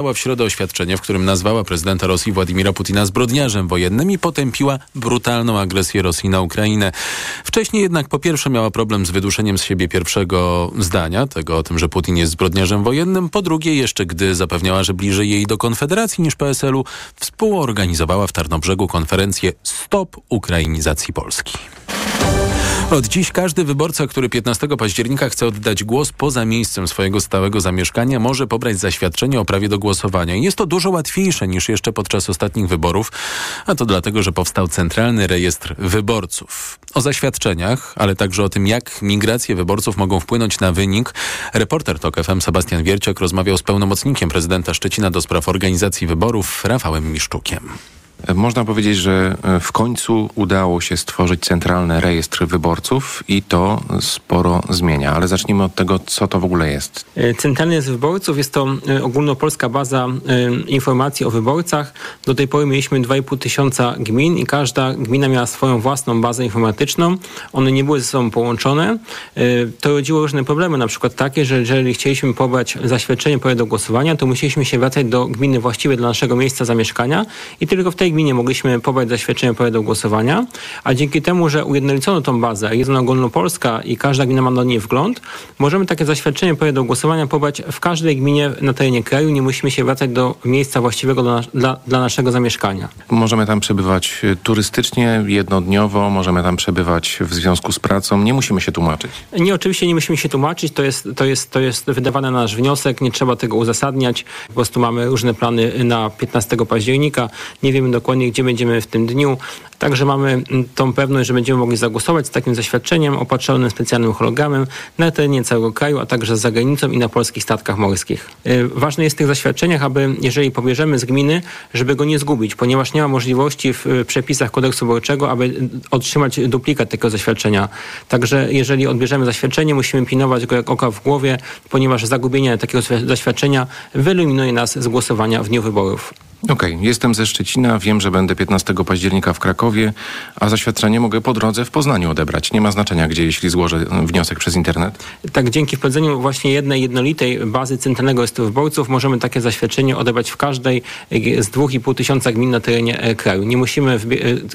w środę oświadczenie, w którym nazwała prezydenta Rosji Władimira Putina zbrodniarzem wojennym i potępiła brutalną agresję Rosji na Ukrainę. Wcześniej jednak po pierwsze miała problem z wyduszeniem z siebie pierwszego zdania, tego o tym, że Putin jest zbrodniarzem wojennym. Po drugie, jeszcze gdy zapewniała, że bliżej jej do Konfederacji niż PSL-u, współorganizowała w Tarnobrzegu konferencję Stop Ukrainizacji Polski. Od dziś każdy wyborca, który 15 października chce oddać głos poza miejscem swojego stałego zamieszkania, może pobrać zaświadczenie o prawie do głosowania. Jest to dużo łatwiejsze niż jeszcze podczas ostatnich wyborów, a to dlatego, że powstał Centralny Rejestr Wyborców. O zaświadczeniach, ale także o tym, jak migracje wyborców mogą wpłynąć na wynik, reporter TOK FM Sebastian Wierciak rozmawiał z pełnomocnikiem prezydenta Szczecina do spraw organizacji wyborów Rafałem Miszczukiem. Można powiedzieć, że e, w końcu udało się stworzyć centralny rejestr wyborców i to sporo zmienia. Ale zacznijmy od tego, co to w ogóle jest. E, centralny rejestr wyborców jest to e, ogólnopolska baza informacji o wyborcach. Do tej pory mieliśmy 2,5 tysiąca gmin i każda gmina miała swoją własną bazę informatyczną. One nie były ze sobą połączone. To rodziło różne problemy, na przykład takie, że jeżeli chcieliśmy pobrać zaświadczenie prawa do głosowania, to musieliśmy się wracać do gminy właściwej dla naszego miejsca zamieszkania i tylko w tej gminie mogliśmy pobrać zaświadczenie do głosowania, a dzięki temu, że ujednolicono tą bazę, jest ona ogólnopolska i każda gmina ma na niej wgląd, możemy takie zaświadczenie do głosowania pobrać w każdej gminie na terenie kraju. Nie musimy się wracać do miejsca właściwego dla, dla, dla naszego zamieszkania. Możemy tam przebywać turystycznie, jednodniowo, możemy tam przebywać w związku z pracą. Nie musimy się tłumaczyć. Nie, oczywiście nie musimy się tłumaczyć. To jest, to jest, to jest wydawane na nasz wniosek. Nie trzeba tego uzasadniać. Po prostu mamy różne plany na 15 października. Nie wiemy dokładnie, gdzie będziemy w tym dniu. Także mamy mm, tą pewność, że będziemy mogli zagłosować z takim zaświadczeniem opatrzonym specjalnym hologramem na terenie całego kraju, a także za granicą i na polskich statkach morskich. Y, ważne jest w tych zaświadczeniach, aby jeżeli pobierzemy z gminy, żeby go nie zgubić, ponieważ nie ma możliwości w przepisach kodeksu wyborczego, aby otrzymać duplikat takiego zaświadczenia. Także jeżeli odbierzemy zaświadczenie, musimy pilnować go jak oka w głowie, ponieważ zagubienie takiego zaświadczenia wyeliminuje nas z głosowania w dniu wyborów. Okej, okay. jestem ze Szczecina, wiem, że będę 15 października w Krakowie, a zaświadczenie mogę po drodze w Poznaniu odebrać. Nie ma znaczenia gdzie, jeśli złożę wniosek przez internet. Tak, dzięki wprowadzeniu właśnie jednej jednolitej bazy centralnego rejestru wyborców możemy takie zaświadczenie odebrać w każdej z 2,5 tysiąca gmin na terenie e, kraju. Nie musimy e,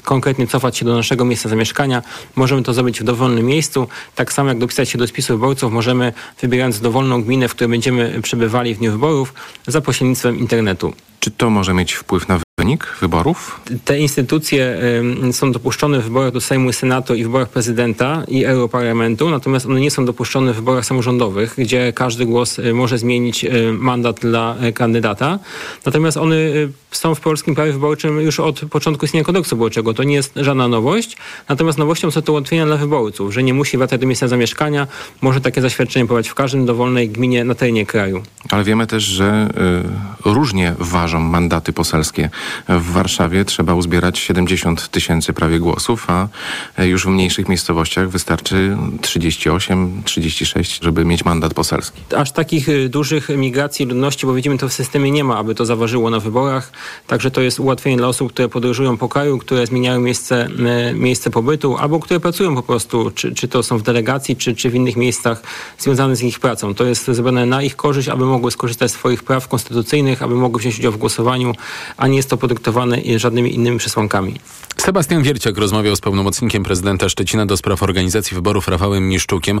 konkretnie cofać się do naszego miejsca zamieszkania, możemy to zrobić w dowolnym miejscu. Tak samo jak dopisać się do spisu wyborców, możemy wybierając dowolną gminę, w której będziemy przebywali w dniu wyborów za pośrednictwem internetu. Czy to może mieć wpływ na wynik wyborów? Te instytucje y, są dopuszczone w wyborach do Sejmu i Senatu i w wyborach prezydenta i Europarlamentu, natomiast one nie są dopuszczone w wyborach samorządowych, gdzie każdy głos y, może zmienić y, mandat dla y, kandydata. Natomiast one są w polskim prawie wyborczym już od początku istnienia kodeksu wyborczego. To nie jest żadna nowość. Natomiast nowością są to ułatwienia dla wyborców, że nie musi wracać do miejsca zamieszkania, może takie zaświadczenie pobrać w każdym dowolnej gminie na terenie kraju. Ale wiemy też, że różnie ważą mandaty poselskie. W Warszawie trzeba uzbierać 70 tysięcy prawie głosów, a już w mniejszych miejscowościach wystarczy 38, 36, żeby mieć mandat poselski. Aż takich y, dużych migracji ludności, bo widzimy to w systemie nie ma, aby to zaważyło na wyborach. Także to jest ułatwienie dla osób, które podróżują po kraju, które zmieniają miejsce, y, miejsce pobytu albo które pracują po prostu, czy, czy to są w delegacji, czy, czy w innych miejscach związanych z ich pracą. To jest zrobione na ich korzyść, aby mogły skorzystać z swoich praw konstytucyjnych, aby mogły wziąć udział w głosowaniu, a nie jest to podyktowane żadnymi innymi przesłankami. Sebastian Wierciak rozmawiał z pełnomocnikiem prezydenta Szczecina do spraw organizacji wyborów Rafałem Miszczukiem.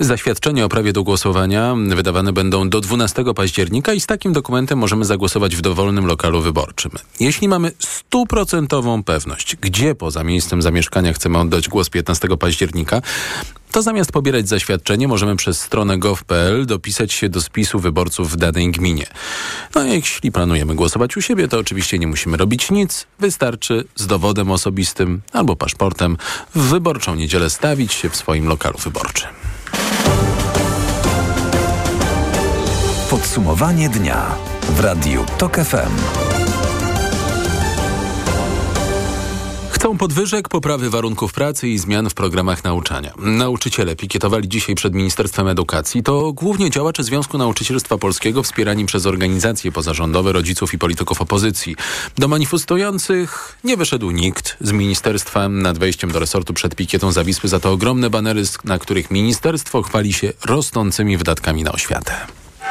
Zaświadczenia o prawie do głosowania wydawane będą do 12 października i z takim dokumentem możemy zagłosować w dowolnym lokalu wyborczym. Jeśli mamy stuprocentową pewność, gdzie poza miejscem zamieszkania chcemy oddać głos 15 października, to zamiast pobierać zaświadczenie, możemy przez stronę gov.pl dopisać się do spisu wyborców w danej gminie. No a jeśli planujemy głosować u siebie, to oczywiście nie musimy robić nic. Wystarczy z dowodem osobistym albo paszportem w wyborczą niedzielę stawić się w swoim lokalu wyborczym. Podsumowanie dnia w Radiu TOK FM. Chcą podwyżek, poprawy warunków pracy i zmian w programach nauczania. Nauczyciele pikietowali dzisiaj przed Ministerstwem Edukacji. To głównie działacze Związku Nauczycielstwa Polskiego wspierani przez organizacje pozarządowe, rodziców i polityków opozycji. Do manifestujących nie wyszedł nikt z ministerstwa. Nad wejściem do resortu przed pikietą zawisły za to ogromne banery, na których ministerstwo chwali się rosnącymi wydatkami na oświatę.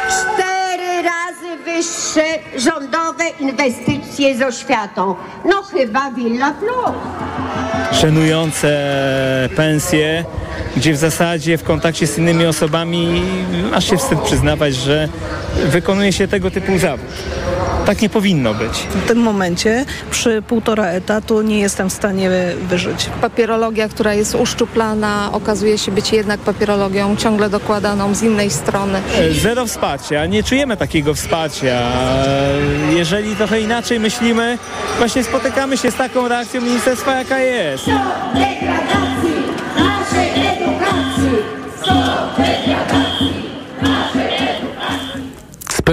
Cztery razy najwyższe rządowe inwestycje z oświatą. No chyba Villa Plus. Szenujące pensje, gdzie w zasadzie w kontakcie z innymi osobami aż się wstyd przyznawać, że wykonuje się tego typu zawód. Tak nie powinno być. W tym momencie przy półtora etatu nie jestem w stanie wyżyć. Papierologia, która jest uszczuplana, okazuje się być jednak papierologią ciągle dokładaną z innej strony. Zero wsparcia. Nie czujemy takiego wsparcia. Jeżeli trochę inaczej myślimy, właśnie spotykamy się z taką reakcją ministerstwa, jaka jest. Degradacji naszej edukacji!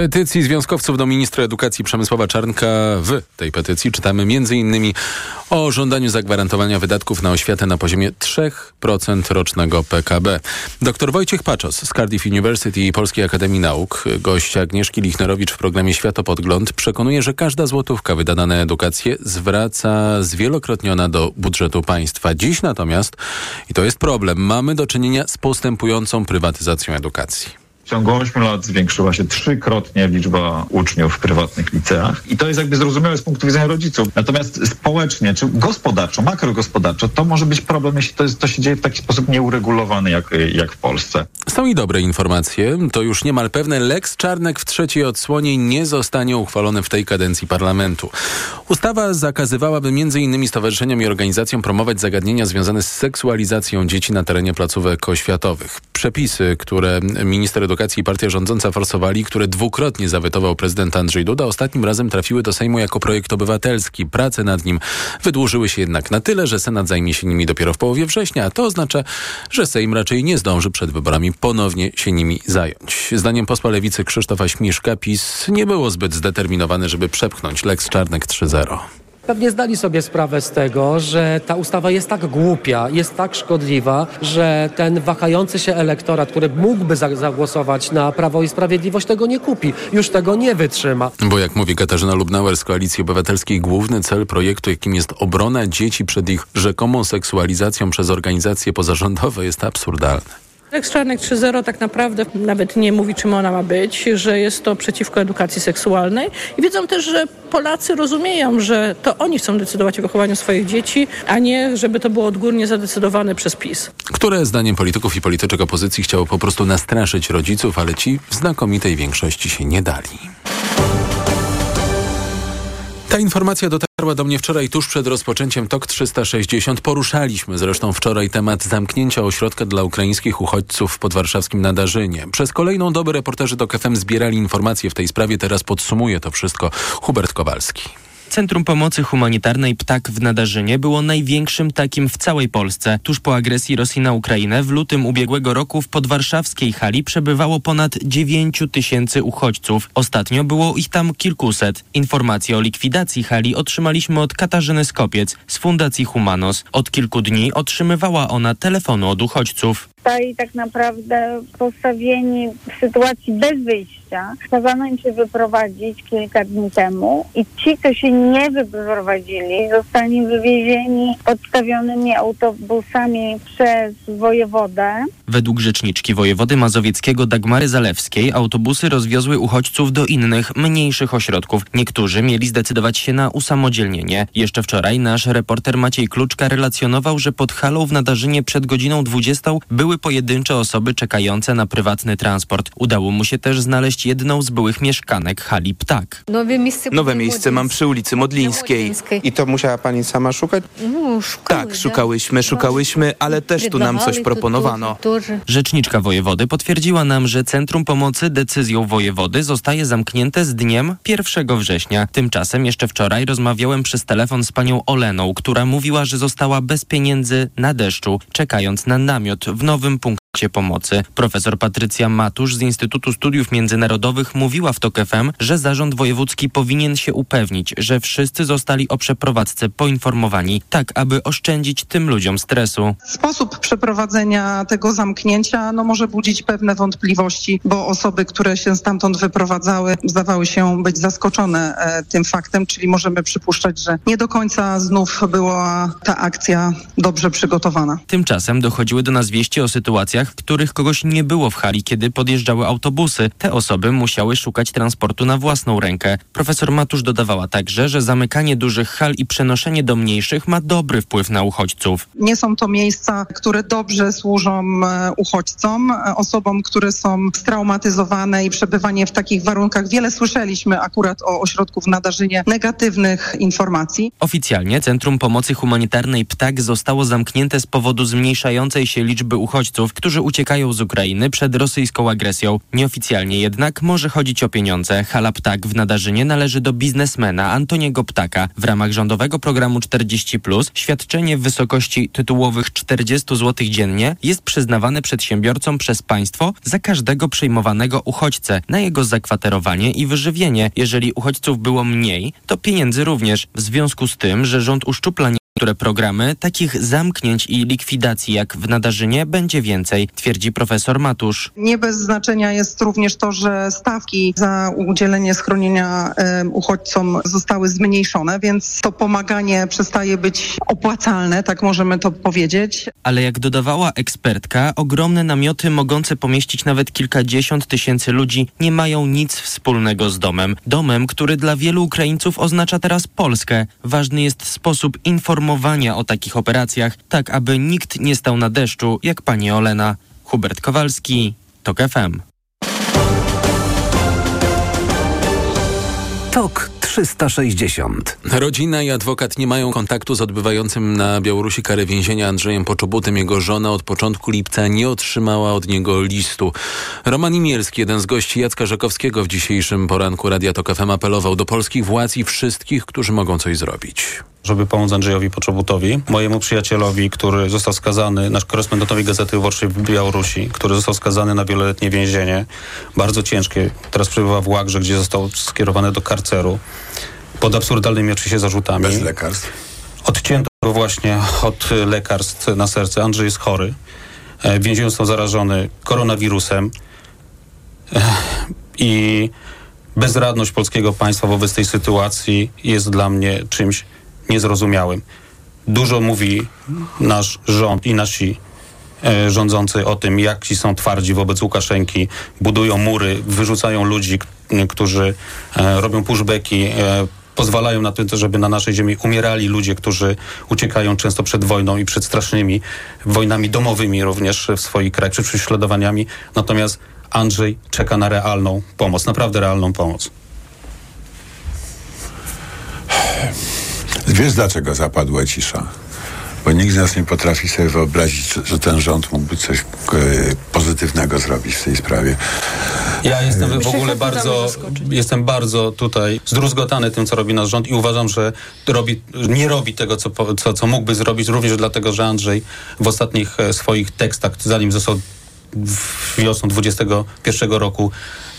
Petycji związkowców do ministra edukacji Przemysława Czarnka w tej petycji czytamy m.in. o żądaniu zagwarantowania wydatków na oświatę na poziomie 3% rocznego PKB. Dr Wojciech Paczos z Cardiff University i Polskiej Akademii Nauk, gość Agnieszki Lichnerowicz w programie Światopodgląd, przekonuje, że każda złotówka wydana na edukację zwraca zwielokrotniona do budżetu państwa. Dziś natomiast, i to jest problem, mamy do czynienia z postępującą prywatyzacją edukacji. W ciągu 8 lat zwiększyła się trzykrotnie liczba uczniów w prywatnych liceach i to jest jakby zrozumiałe z punktu widzenia rodziców. Natomiast społecznie czy gospodarczo, makrogospodarczo to może być problem, jeśli to, jest, to się dzieje w taki sposób nieuregulowany jak, jak w Polsce. Są i dobre informacje. To już niemal pewne Lex Czarnek w trzeciej odsłonie nie zostanie uchwalony w tej kadencji parlamentu. Ustawa zakazywałaby m.in. stowarzyszeniom i organizacjom promować zagadnienia związane z seksualizacją dzieci na terenie placówek oświatowych. Przepisy, które minister edukacji i partia rządząca forsowali, które dwukrotnie zawetował prezydent Andrzej Duda, ostatnim razem trafiły do Sejmu jako projekt obywatelski. Prace nad nim wydłużyły się jednak na tyle, że Senat zajmie się nimi dopiero w połowie września, a to oznacza, że Sejm raczej nie zdąży przed wyborami ponownie się nimi zająć. Zdaniem posła lewicy Krzysztofa Śmiszka PiS nie było zbyt zdeterminowany, żeby przepchnąć Lex Czarnek 3.0. Pewnie zdali sobie sprawę z tego, że ta ustawa jest tak głupia, jest tak szkodliwa, że ten wahający się elektorat, który mógłby zagłosować na Prawo i Sprawiedliwość, tego nie kupi. Już tego nie wytrzyma. Bo jak mówi Katarzyna Lubnauer z Koalicji Obywatelskiej, główny cel projektu, jakim jest obrona dzieci przed ich rzekomą seksualizacją przez organizacje pozarządowe, jest absurdalny. Lex Czarnek 3.0 tak naprawdę nawet nie mówi, czym ona ma być, że jest to przeciwko edukacji seksualnej. I wiedzą też, że Polacy rozumieją, że to oni chcą decydować o wychowaniu swoich dzieci, a nie żeby to było odgórnie zadecydowane przez PiS. Które zdaniem polityków i polityczek opozycji chciało po prostu nastraszyć rodziców, ale ci w znakomitej większości się nie dali. Ta informacja dotarła do mnie wczoraj tuż przed rozpoczęciem TOK 360. Poruszaliśmy zresztą wczoraj temat zamknięcia ośrodka dla ukraińskich uchodźców w podwarszawskim Nadarzynie. Przez kolejną dobę reporterzy TOK FM zbierali informacje w tej sprawie. Teraz podsumuje to wszystko Hubert Kowalski. Centrum Pomocy Humanitarnej Ptak w Nadarzynie było największym takim w całej Polsce. Tuż po agresji Rosji na Ukrainę w lutym ubiegłego roku w podwarszawskiej hali przebywało ponad 9 tysięcy uchodźców. Ostatnio było ich tam kilkuset. Informacje o likwidacji hali otrzymaliśmy od Katarzyny Skopiec z Fundacji Humanos. Od kilku dni otrzymywała ona telefonu od uchodźców. Zostali tak naprawdę postawieni w sytuacji bez wyjścia. Kazano im się wyprowadzić kilka dni temu i ci, co się nie wyprowadzili, zostali wywiezieni podstawionymi autobusami przez wojewodę. Według rzeczniczki wojewody mazowieckiego Dagmary Zalewskiej autobusy rozwiozły uchodźców do innych, mniejszych ośrodków. Niektórzy mieli zdecydować się na usamodzielnienie. Jeszcze wczoraj nasz reporter Maciej Kluczka relacjonował, że pod halą w Nadarzynie przed godziną 20 były pojedyncze osoby czekające na prywatny transport. Udało mu się też znaleźć jedną z byłych mieszkanek hali Ptak. Nowe miejsce, Nowe miejsce mam przy ulicy Modlińskiej. Modlińskiej. I to musiała pani sama szukać? No, szukamy, Tak, szukałyśmy, szukałyśmy, ale też tu nam coś proponowano. Rzeczniczka wojewody potwierdziła nam, że Centrum Pomocy decyzją wojewody zostaje zamknięte z dniem 1 września. Tymczasem jeszcze wczoraj rozmawiałem przez telefon z panią Oleną, która mówiła, że została bez pieniędzy na deszczu, czekając na namiot w nowym punkcie pomocy. Profesor Patrycja Matusz z Instytutu Studiów Międzynarodowych mówiła w TOK FM, że zarząd wojewódzki powinien się upewnić, że wszyscy zostali o przeprowadzce poinformowani, tak aby oszczędzić tym ludziom stresu. Sposób przeprowadzenia tego zamknięcia no, może budzić pewne wątpliwości, bo osoby, które się stamtąd wyprowadzały, zdawały się być zaskoczone e, tym faktem, czyli możemy przypuszczać, że nie do końca znów była ta akcja dobrze przygotowana. Tymczasem dochodziły do nas wieści o sytuacjach, w których kogoś nie było w hali, kiedy podjeżdżały autobusy. Te osoby musiały szukać transportu na własną rękę. Profesor Matusz dodawała także, że zamykanie dużych hal i przenoszenie do mniejszych ma dobry wpływ na uchodźców. Nie są to miejsca, które dobrze służą e, uchodźcom, e, osobom, które są straumatyzowane i przebywanie w takich warunkach. Wiele słyszeliśmy akurat o ośrodku w Nadarzynie negatywnych informacji. Oficjalnie Centrum Pomocy Humanitarnej PTAK zostało zamknięte z powodu zmniejszającej się liczby uchodźców, którzy uciekają z Ukrainy przed rosyjską agresją. Nieoficjalnie jednak może chodzić o pieniądze. Hala PTAK w Nadarzynie należy do biznesmena Antoniego Ptaka. W ramach rządowego programu 40 świadczenie w wysokości tytułowych 40 zł dziennie jest przyznawane przedsiębiorcom przez państwo za każdego przyjmowanego uchodźcę na jego zakwaterowanie i wyżywienie. Jeżeli uchodźców było mniej, to pieniędzy również. W związku z tym, że rząd uszczupla niektóre programy, takich zamknięć i likwidacji jak w Nadarzynie będzie więcej, twierdzi profesor Matusz. Nie bez znaczenia jest również to, że stawki za udzielenie schronienia uchodźcom zostały zmniejszone, więc to pomaganie przestaje być opłacalne, tak możemy to powiedzieć. Ale jak dodawała ekspertka, ogromne namioty mogące pomieścić nawet kilkadziesiąt tysięcy ludzi nie mają nic wspólnego z domem. Domem, który dla wielu Ukraińców oznacza teraz Polskę. Ważny jest sposób informowania o takich operacjach, tak aby nikt nie stał na deszczu, jak pani Olena. Hubert Kowalski, TOK FM. TOK 360. Rodzina i adwokat nie mają kontaktu z odbywającym na Białorusi karę więzienia Andrzejem Poczobutem. Jego żona od początku lipca nie otrzymała od niego listu. Roman Imielski, jeden z gości Jacka Żakowskiego w dzisiejszym poranku Radia Tok FM apelował do polskich władz i wszystkich, którzy mogą coś zrobić żeby pomóc Andrzejowi Poczobutowi, mojemu przyjacielowi, który został skazany, nasz korespondentowi Gazety Wyborczej w Białorusi, który został skazany na wieloletnie więzienie, bardzo ciężkie. Teraz przebywa w Łagrze, gdzie został skierowany do karceru pod absurdalnymi oczywiście zarzutami. Bez lekarstw? Odcięto właśnie od lekarstw na serce. Andrzej jest chory. E, w więzieniu są zarażony koronawirusem e, i bezradność polskiego państwa wobec tej sytuacji jest dla mnie czymś niezrozumiałym. Dużo mówi nasz rząd i nasi e, rządzący o tym, jak ci są twardzi wobec Łukaszenki, budują mury, wyrzucają ludzi, którzy e, robią pushbacki, e, pozwalają na to, żeby na naszej ziemi umierali ludzie, którzy uciekają często przed wojną i przed strasznymi wojnami domowymi również w swoich krajach, przed prześladowaniami. Natomiast Andrzej czeka na realną pomoc, naprawdę realną pomoc. Wiesz, dlaczego zapadła cisza? Bo nikt z nas nie potrafi sobie wyobrazić, że ten rząd mógłby coś e, pozytywnego zrobić w tej sprawie. Ja jestem w ogóle bardzo, jestem bardzo tutaj zdruzgotany tym, co robi nasz rząd i uważam, że robi, nie robi tego, co, co, co mógłby zrobić, również dlatego, że Andrzej w ostatnich e, swoich tekstach, zanim został wiosną 21 roku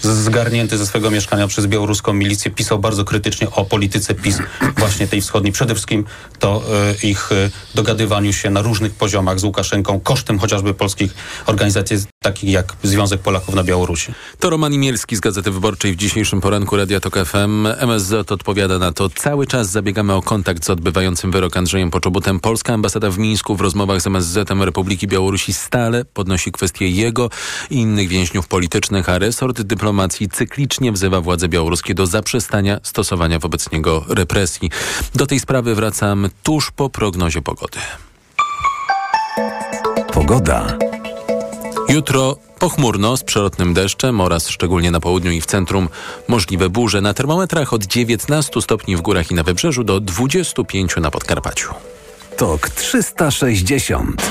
zgarnięty ze swojego mieszkania przez białoruską milicję, pisał bardzo krytycznie o polityce PiS właśnie tej wschodniej. Przede wszystkim to y, ich y, dogadywaniu się na różnych poziomach z Łukaszenką, kosztem chociażby polskich organizacji takich jak Związek Polaków na Białorusi. To Roman Imielski z Gazety Wyborczej w dzisiejszym poranku Radia Tok FM. MSZ odpowiada na to. Cały czas zabiegamy o kontakt z odbywającym wyrok Andrzejem Poczobutem. Polska ambasada w Mińsku w rozmowach z MSZ-em Republiki Białorusi stale podnosi kwestię jego i innych więźniów politycznych, a resort dyplomacji cyklicznie wzywa władze białoruskie do zaprzestania stosowania wobec niego represji. Do tej sprawy wracam tuż po prognozie pogody. Pogoda. Jutro pochmurno z przelotnym deszczem oraz szczególnie na południu i w centrum możliwe burze. Na termometrach od 19 stopni w górach i na wybrzeżu do 25 na Podkarpaciu. Tok 360.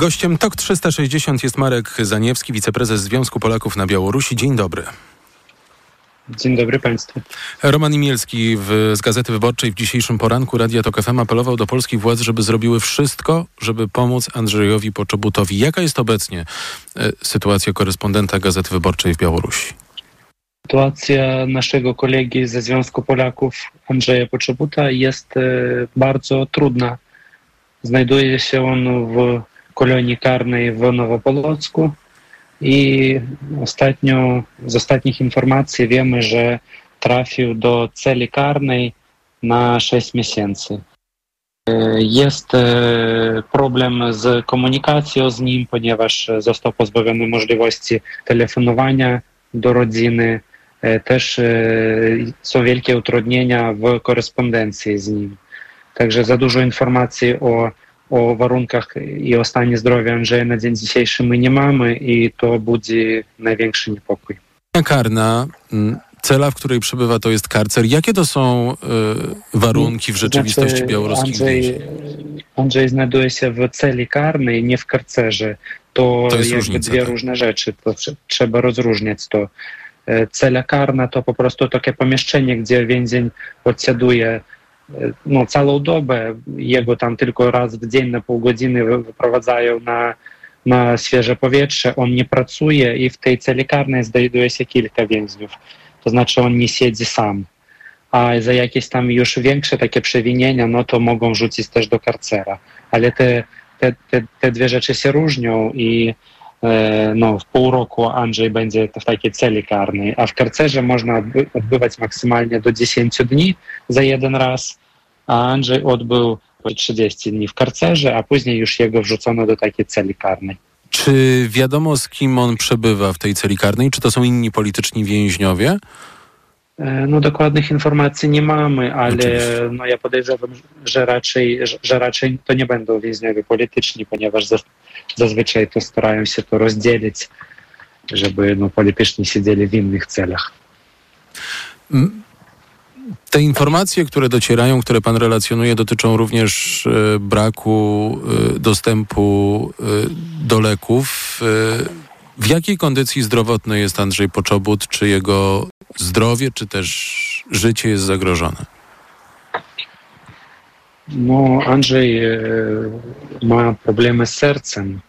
Gościem TOK 360 jest Marek Zaniewski, wiceprezes Związku Polaków na Białorusi. Dzień dobry. Dzień dobry Państwu. Roman Imielski w, z Gazety Wyborczej w dzisiejszym poranku Radia Tok FM apelował do polskich władz, żeby zrobiły wszystko, żeby pomóc Andrzejowi Poczobutowi. Jaka jest obecnie e, sytuacja korespondenta Gazety Wyborczej w Białorusi? Sytuacja naszego kolegi ze Związku Polaków Andrzeja Poczobuta jest e, bardzo trudna. Znajduje się on w kolonii karnej w Nowopolocku i ostatnio, z ostatnich informacji wiemy, że trafił do celi karnej na 6 miesięcy. Jest problem z komunikacją z nim, ponieważ został pozbawiony możliwości telefonowania do rodziny. Też są wielkie utrudnienia w korespondencji z nim. Także za dużo informacji o, o warunkach i o stanie zdrowia Andrzeja na dzień dzisiejszy my nie mamy i to budzi największy niepokój. Karna, cela, w której przebywa, to jest karcer. Jakie to są y, warunki w rzeczywistości znaczy, białoruskich Andrzej, Andrzej znajduje się w celi karnej, nie w karcerze. To, to jest różnica, dwie tak? różne rzeczy. To trzeba rozróżniać to. Cela karna to po prostu takie pomieszczenie, gdzie więzień odsiaduje no, całą dobę. Jego tam tylko raz w dzień na pół godziny wyprowadzają na, na świeże powietrze. On nie pracuje i w tej celi karnej znajduje się kilka więźniów. To znaczy on nie siedzi sam. A za jakieś tam już większe takie przewinienia, no to mogą rzucić też do karcera. Ale te, te, te, dwie rzeczy się różnią i e, no, w pół roku Andrzej będzie w takiej celi karnej, a w karcerze można odbywać maksymalnie do 10 dni za jeden raz, a Andrzej odbył 30 dni w karcerze, a później już jego wrzucono do takiej celi karnej. Czy wiadomo, z kim on przebywa w tej celi karnej? Czy to są inni polityczni więźniowie? No dokładnych informacji nie mamy, ale no, ja podejrzewam, że raczej, że raczej to nie będą więźniowie polityczni, ponieważ zazwyczaj to starają się to rozdzielić, żeby no, polityczni siedzieli w innych celach. Te informacje, które docierają, które pan relacjonuje, dotyczą również e, braku e, dostępu e, do leków. W jakiej kondycji zdrowotnej jest Andrzej Poczobut? Czy jego zdrowie, czy też życie jest zagrożone? No, Andrzej ma problemy z sercem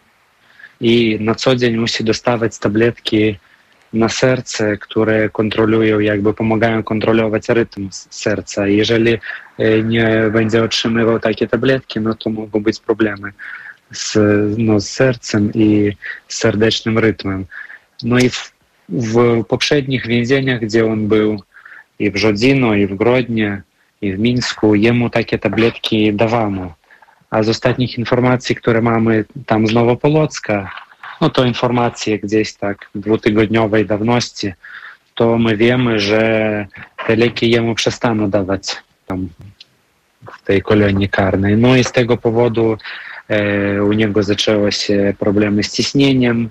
i na co dzień musi dostawać tabletki na serce, które kontrolują, jakby pomagają kontrolować rytm serca. Jeżeli nie będzie otrzymywał takie tabletki, no to mogą być problemy z, no, sercem i z serdecznym rytmem. No i w, poprzednich więzieniach, gdzie on był i w Żodzino, i w Grodnie, i w Mińsku, jemu takie tabletki dawano. A z ostatnich informacji, które mamy tam z Nowopolocka, no to informacje gdzieś tak dwutygodniowej dawności, to my wiemy, że te leki jemu przestaną dawać tam w tej kolonii karnej. No i z tego powodu e, u niego zaczęły się problemy z ciśnieniem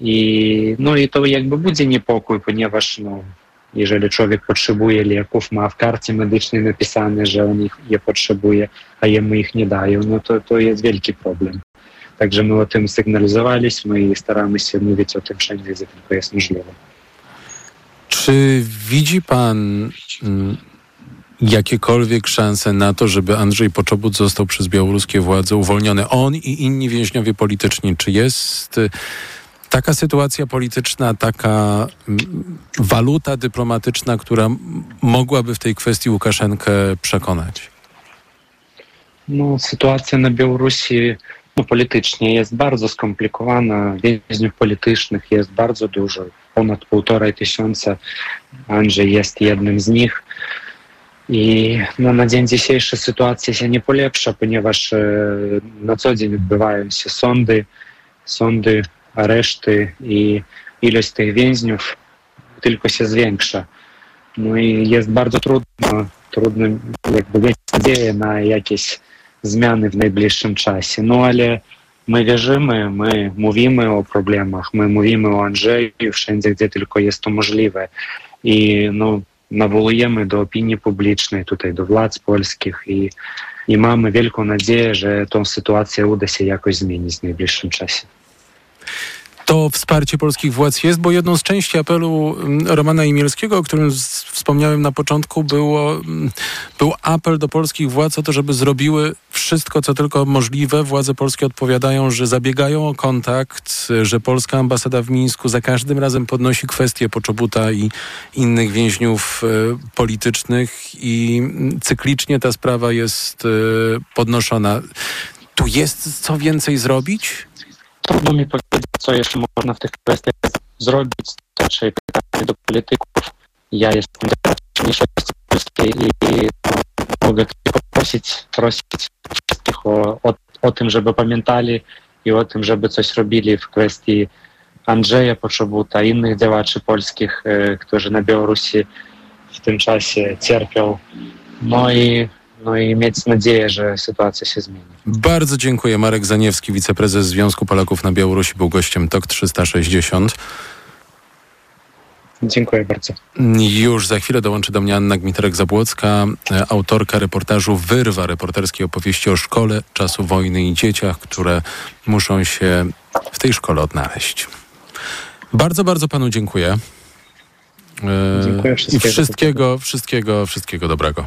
i no i to jakby budzi niepokój, ponieważ no, jeżeli człowiek potrzebuje leków, ma w karcie medycznej napisane, że on ich je potrzebuje, a jemu ich nie dają, no to, to jest wielki problem. Także my o tym sygnalizowaliśmy i staramy się mówić o tym wszędzie, gdzie tylko jest możliwe. Czy widzi pan mm, jakiekolwiek szanse na to, żeby Andrzej Poczobut został przez białoruskie władze uwolniony? On i inni więźniowie polityczni. Czy jest taka sytuacja polityczna, taka mm, waluta dyplomatyczna, która mogłaby w tej kwestii Łukaszenkę przekonać? No, sytuacja na Białorusi no, politycznie jest bardzo skomplikowana. Więźniów politycznych jest bardzo dużo, ponad półtorej tysiąca. Andrzej jest jednym z nich. I no, na dzień dzisiejszy sytuacja się nie polepsza, ponieważ e, na co dzień odbywają się sądy, mamy wielką nadzieję, że tą sytuację uda się jakoś zmienić w najbliższym czasie. To wsparcie polskich władz jest, bo jedną z części apelu mm, Romana Imielskiego, o którym wspomniałem na początku, było, mm, był apel do polskich władz o to, żeby zrobiły wszystko, co tylko możliwe. Władze polskie odpowiadają, że zabiegają o kontakt, że polska ambasada w Mińsku za każdym razem podnosi kwestię Poczobuta i innych więźniów e, politycznych i mm, cyklicznie ta sprawa jest e, podnoszona. Tu jest co więcej zrobić? Trudno mi powiedzieć, co jeszcze można w tych kwestiach zrobić. To raczej pytanie do polityków. Ja jestem mniejszości polskiej i mogę tylko prosić, wszystkich o, o, o tym, żeby pamiętali i o tym, żeby coś robili w kwestii Andrzeja Poczobuta, innych działaczy polskich, którzy na Białorusi w tym czasie cierpią. No i, no i mieć nadzieję, że sytuacja się zmieni. Bardzo dziękuję. Marek Zaniewski, wiceprezes Związku Polaków na Białorusi, był gościem TOK 360. Dziękuję bardzo. Już za chwilę dołączy do mnie Anna Gmiterek-Zabłocka, autorka reportażu Wyrwa, reporterskiej opowieści o szkole, czasu wojny i dzieciach, które muszą się w tej szkole odnaleźć. Bardzo, bardzo panu dziękuję. Dziękuję I wszystkiego, wszystkiego, wszystkiego dobrego.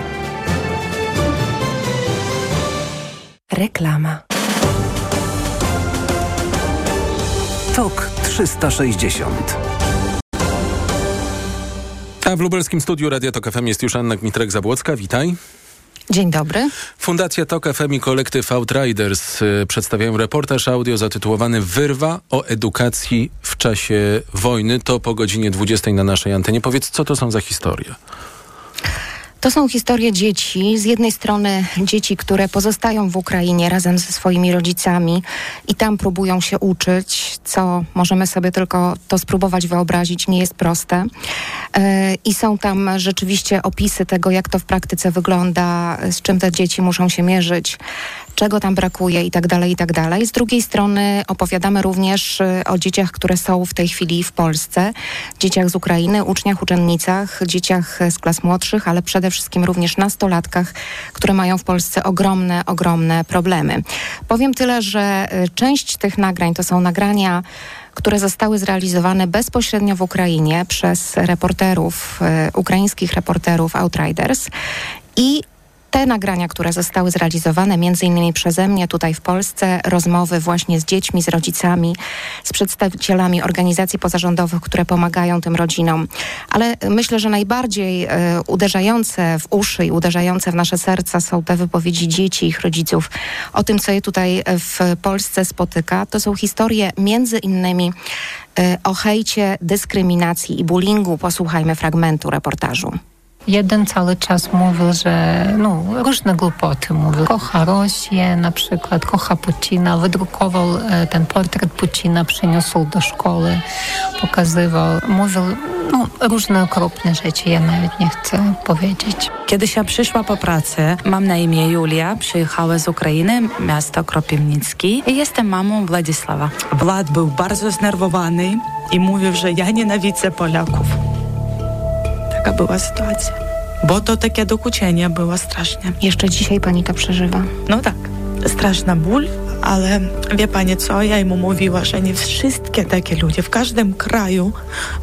Reklama. TOK 360. A w lubelskim studiu Radia Tok FM jest już Anna Gmitrek-Zabłocka. Witaj. Dzień dobry. Fundacja TOK FM i kolektyw Outriders y, przedstawiają reportaż audio zatytułowany Wyrwa o edukacji w czasie wojny. To po godzinie 20 na naszej antenie. Powiedz, co to są za historie? To są historie dzieci. Z jednej strony dzieci, które pozostają w Ukrainie razem ze swoimi rodzicami i tam próbują się uczyć, co możemy sobie tylko to spróbować wyobrazić, nie jest proste. I są tam rzeczywiście opisy tego, jak to w praktyce wygląda, z czym te dzieci muszą się mierzyć czego tam brakuje i tak dalej, i tak dalej. Z drugiej strony opowiadamy również o dzieciach, które są w tej chwili w Polsce, dzieciach z Ukrainy, uczniach, uczennicach, dzieciach z klas młodszych, ale przede wszystkim również nastolatkach, które mają w Polsce ogromne, ogromne problemy. Powiem tyle, że część tych nagrań to są nagrania które zostały zrealizowane bezpośrednio w Ukrainie przez reporterów, ukraińskich reporterów Outriders i te nagrania, które zostały zrealizowane między innymi przeze mnie tutaj w Polsce, rozmowy właśnie z dziećmi, z rodzicami, z przedstawicielami organizacji pozarządowych, które pomagają tym rodzinom. Ale myślę, że najbardziej e, uderzające w uszy i uderzające w nasze serca są te wypowiedzi dzieci, ich rodziców o tym, co je tutaj w Polsce spotyka. To są historie między innymi e, o hejcie, dyskryminacji i bullyingu. Posłuchajmy fragmentu reportażu. Jeden cały czas mówił, że no, różne głupoty mówił. Kocha Rosję na przykład, kocha Putina. Wydrukował ten portret Putina, przyniósł do szkoły, pokazywał. Mówił no, różne okropne rzeczy, ja nawet nie chcę powiedzieć. Kiedyś ja przyszła po pracy, mam na imię Julia, przyjechała z Ukrainy, miasto Kropiwnicki i jestem mamą Władysława. Wład był bardzo znerwowany i mówił, że ja nienawidzę Polaków. Taka była sytuacja. Bo to takie dokuczenie było straszne. Jeszcze dzisiaj pani to przeżywa? No tak. Straszna ból, ale wie pani co, ja mu mówiła, że nie wszystkie takie ludzie, w każdym kraju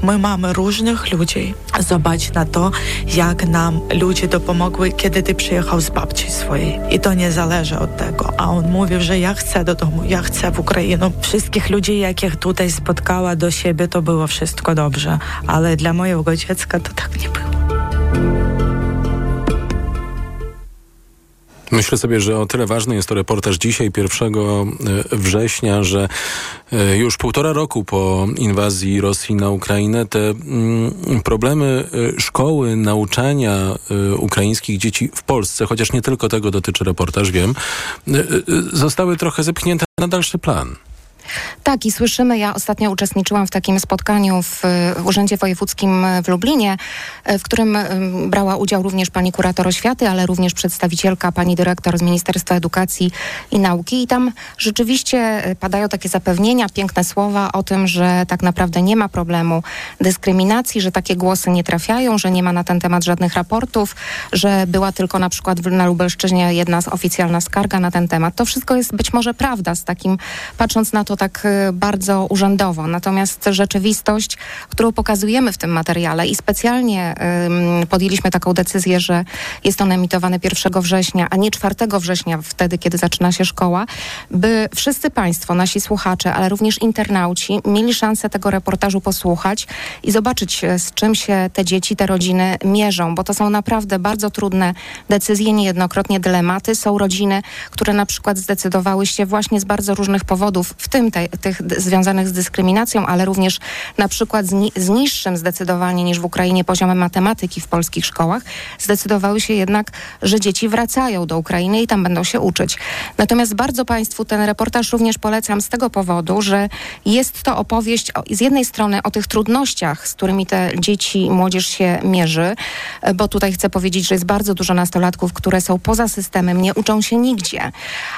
my mamy różnych ludzi. Zobacz na to, jak nam ludzie dopomogły, kiedy ty przyjechał z babci swojej. I to nie zależy od tego. A on mówił, że ja chcę do domu, ja chcę w Ukrainę. Wszystkich ludzi, jakich tutaj spotkała do siebie, to było wszystko dobrze. Ale dla mojego dziecka to tak nie było. Myślę sobie, że o tyle ważny jest to reportaż dzisiaj, 1 września, że już półtora roku po inwazji Rosji na Ukrainę te problemy szkoły, nauczania ukraińskich dzieci w Polsce, chociaż nie tylko tego dotyczy reportaż, wiem, zostały trochę zepchnięte na dalszy plan. Tak, i słyszymy, ja ostatnio uczestniczyłam w takim spotkaniu w Urzędzie Wojewódzkim w Lublinie, w którym brała udział również pani kurator oświaty, ale również przedstawicielka, pani dyrektor z Ministerstwa Edukacji i Nauki. I tam rzeczywiście padają takie zapewnienia, piękne słowa o tym, że tak naprawdę nie ma problemu dyskryminacji, że takie głosy nie trafiają, że nie ma na ten temat żadnych raportów, że była tylko na przykład na Lubelszczyźnie jedna oficjalna skarga na ten temat. To wszystko jest być może prawda, z takim, patrząc na to, tak y, bardzo urzędowo. Natomiast rzeczywistość, którą pokazujemy w tym materiale i specjalnie podjęliśmy taką decyzję, że jest on emitowany 1 września, a nie 4 września, wtedy, kiedy zaczyna się szkoła, by wszyscy Państwo, nasi słuchacze, ale również internauci mieli szansę tego reportażu posłuchać i zobaczyć, e, z czym się te dzieci, te rodziny mierzą, bo to są naprawdę bardzo trudne decyzje, niejednokrotnie dylematy. Są rodziny, które na przykład zdecydowały się właśnie z bardzo różnych powodów, w tym te, tych związanych z dyskryminacją, ale również na przykład z, ni z niższym zdecydowanie niż w Ukrainie poziomem matematyki w polskich szkołach, zdecydowały się jednak, że dzieci wracają do Ukrainy i tam będą się uczyć. Natomiast bardzo Państwu ten reportaż również polecam z tego powodu, że jest to opowieść o, z jednej strony o tych trudnościach, z którymi te dzieci i młodzież się mierzy, bo tutaj chcę powiedzieć, że jest bardzo dużo nastolatków, które są poza systemem, nie uczą się nigdzie,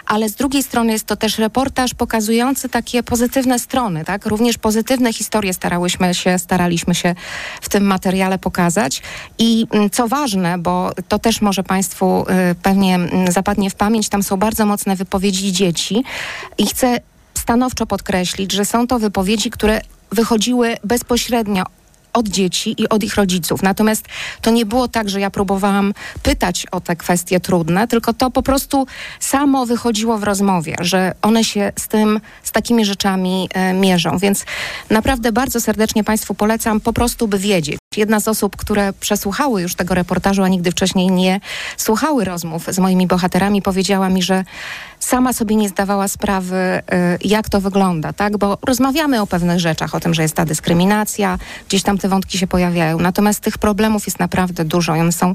ale z drugiej strony jest to też reportaż pokazujący takie pozytywne strony, tak? Również pozytywne historie starałyśmy się, staraliśmy się w tym materiale pokazać i mm, co ważne, bo to też może Państwu y, pewnie mm, zapadnie w pamięć, tam są bardzo mocne wypowiedzi dzieci i chcę stanowczo podkreślić, że są to wypowiedzi, które wychodziły bezpośrednio od dzieci i od ich rodziców. Natomiast to nie było tak, że ja próbowałam pytać o te kwestie trudne, tylko to po prostu samo wychodziło w rozmowie, że one się z tym, z takimi rzeczami e, mierzą. Więc naprawdę bardzo serdecznie Państwu polecam po prostu, by wiedzieć. Jedna z osób, które przesłuchały już tego reportażu, a nigdy wcześniej nie słuchały rozmów z moimi bohaterami, powiedziała mi, że sama sobie nie zdawała sprawy, y, jak to wygląda, tak? Bo rozmawiamy o pewnych rzeczach, o tym, że jest ta dyskryminacja, gdzieś tam te wątki się pojawiają. Natomiast tych problemów jest naprawdę dużo i one są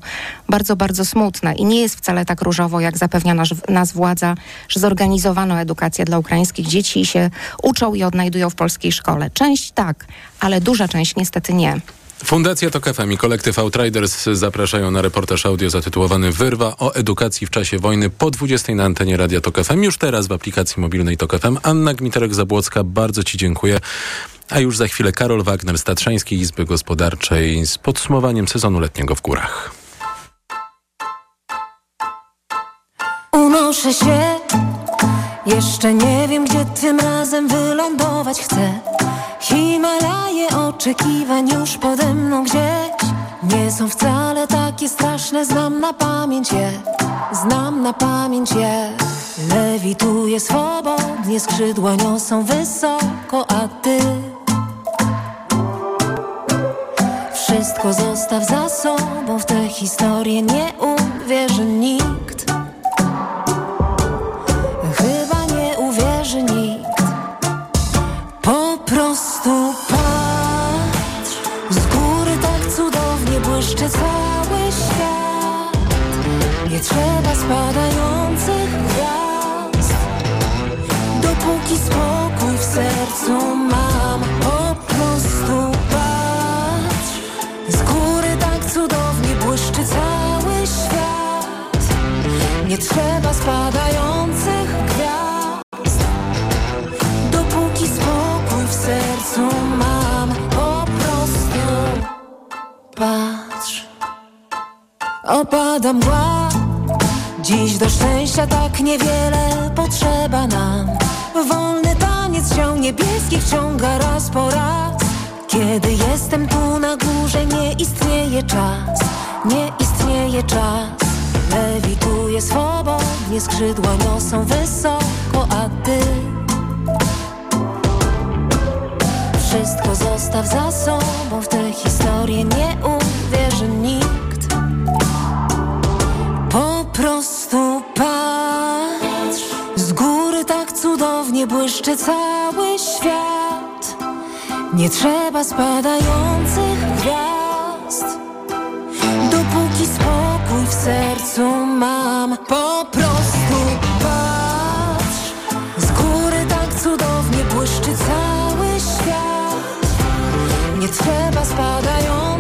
bardzo, bardzo smutne i nie jest wcale tak różowo, jak zapewnia nas, nas władza, że zorganizowano edukację dla ukraińskich dzieci i się uczą i odnajdują w polskiej szkole. Część tak, ale duża część niestety nie. Fundacja TOK FM i kolektyw Outriders zapraszają na reportaż audio zatytułowany Wyrwa o edukacji w czasie wojny po 20 na antenie Radia TOK FM. Już teraz w aplikacji mobilnej TOK FM. Anna Gmiterek-Zabłocka, bardzo Ci dziękuję. A już za chwilę Karol Wagner z Tatrzańskiej Izby Gospodarczej z podsumowaniem sezonu letniego w górach. Unoszę się, jeszcze nie wiem gdzie tym razem wylądować chcę. Himalaje oczekiwań już pode mną gdzieś. Nie są wcale takie straszne, znam na pamięć je. Znam na pamięć je. Lewituję swobodnie, skrzydła niosą wysoko, a ty? Wszystko zostaw za sobą, w tę historię nie uwierzy nikt błyszczy cały świat. Nie trzeba spadających gwiazd. Dopóki spokój w sercu mam Po prostu patrz. Z góry tak cudownie błyszczy cały świat. Nie trzeba spadających Opada mgła. Dziś do szczęścia tak niewiele potrzeba nam. Wolny taniec ciąg niebieskich ciąga raz po raz. Kiedy jestem tu na górze nie istnieje czas. Nie istnieje czas. Lewituję swobodnie, skrzydła niosą wysoko, a ty? Wszystko zostaw za sobą, w tę historię nie uwierzy cały świat. Nie trzeba spadających gwiazd. Dopóki spokój w sercu mam Po prostu patrz. Z góry tak cudownie błyszczy cały świat. Nie trzeba spadających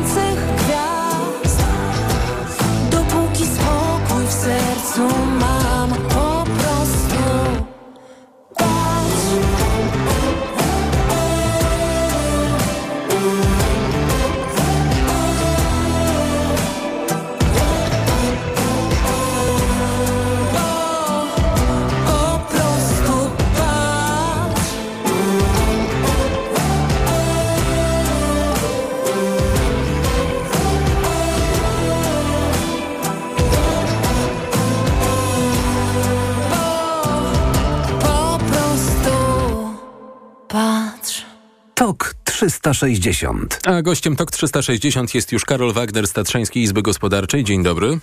360. A gościem TOK 360 jest już Karol Wagner z Tatrzańskiej Izby Gospodarczej. Dzień dobry.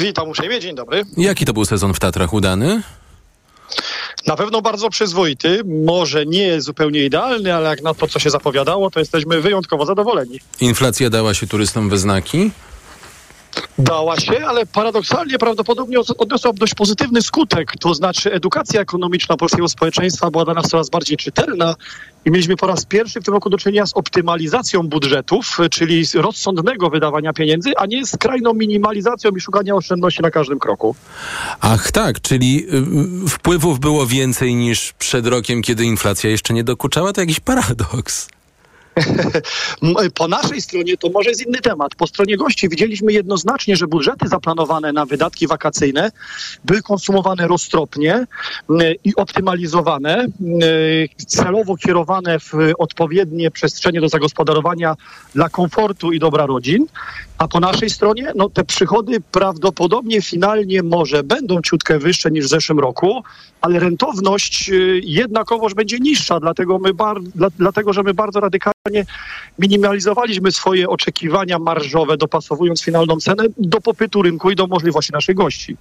Witam uprzejmie, dzień dobry. Jaki to był sezon w Tatrach udany? Na pewno bardzo przyzwoity, może nie zupełnie idealny, ale jak na to, co się zapowiadało, to jesteśmy wyjątkowo zadowoleni. Inflacja dała się turystom we znaki? Dała się, ale paradoksalnie prawdopodobnie odniosła dość pozytywny skutek. To znaczy edukacja ekonomiczna polskiego społeczeństwa była dla nas coraz bardziej czytelna i mieliśmy po raz pierwszy w tym roku do czynienia z optymalizacją budżetów, czyli z rozsądnego wydawania pieniędzy, a nie skrajną minimalizacją i szukania oszczędności na każdym kroku. Ach tak, czyli y, wpływów było więcej niż przed rokiem, kiedy inflacja jeszcze nie dokuczała? To jakiś paradoks. Po naszej stronie to może jest inny temat. Po stronie gości widzieliśmy jednoznacznie, że budżety zaplanowane na wydatki wakacyjne były konsumowane roztropnie mm, i optymalizowane, mm, celowo kierowane w odpowiednie przestrzenie do zagospodarowania dla komfortu i dobra rodzin. A po naszej stronie, no te przychody prawdopodobnie finalnie może będą ciutkę wyższe niż w zeszłym roku, ale rentowność y, jednakowoż będzie niższa, dlatego, my bar, dla, dlatego że my bardzo radykalnie minimalizowaliśmy swoje oczekiwania marżowe, dopasowując finalną cenę do popytu rynku i do możliwości naszych gości.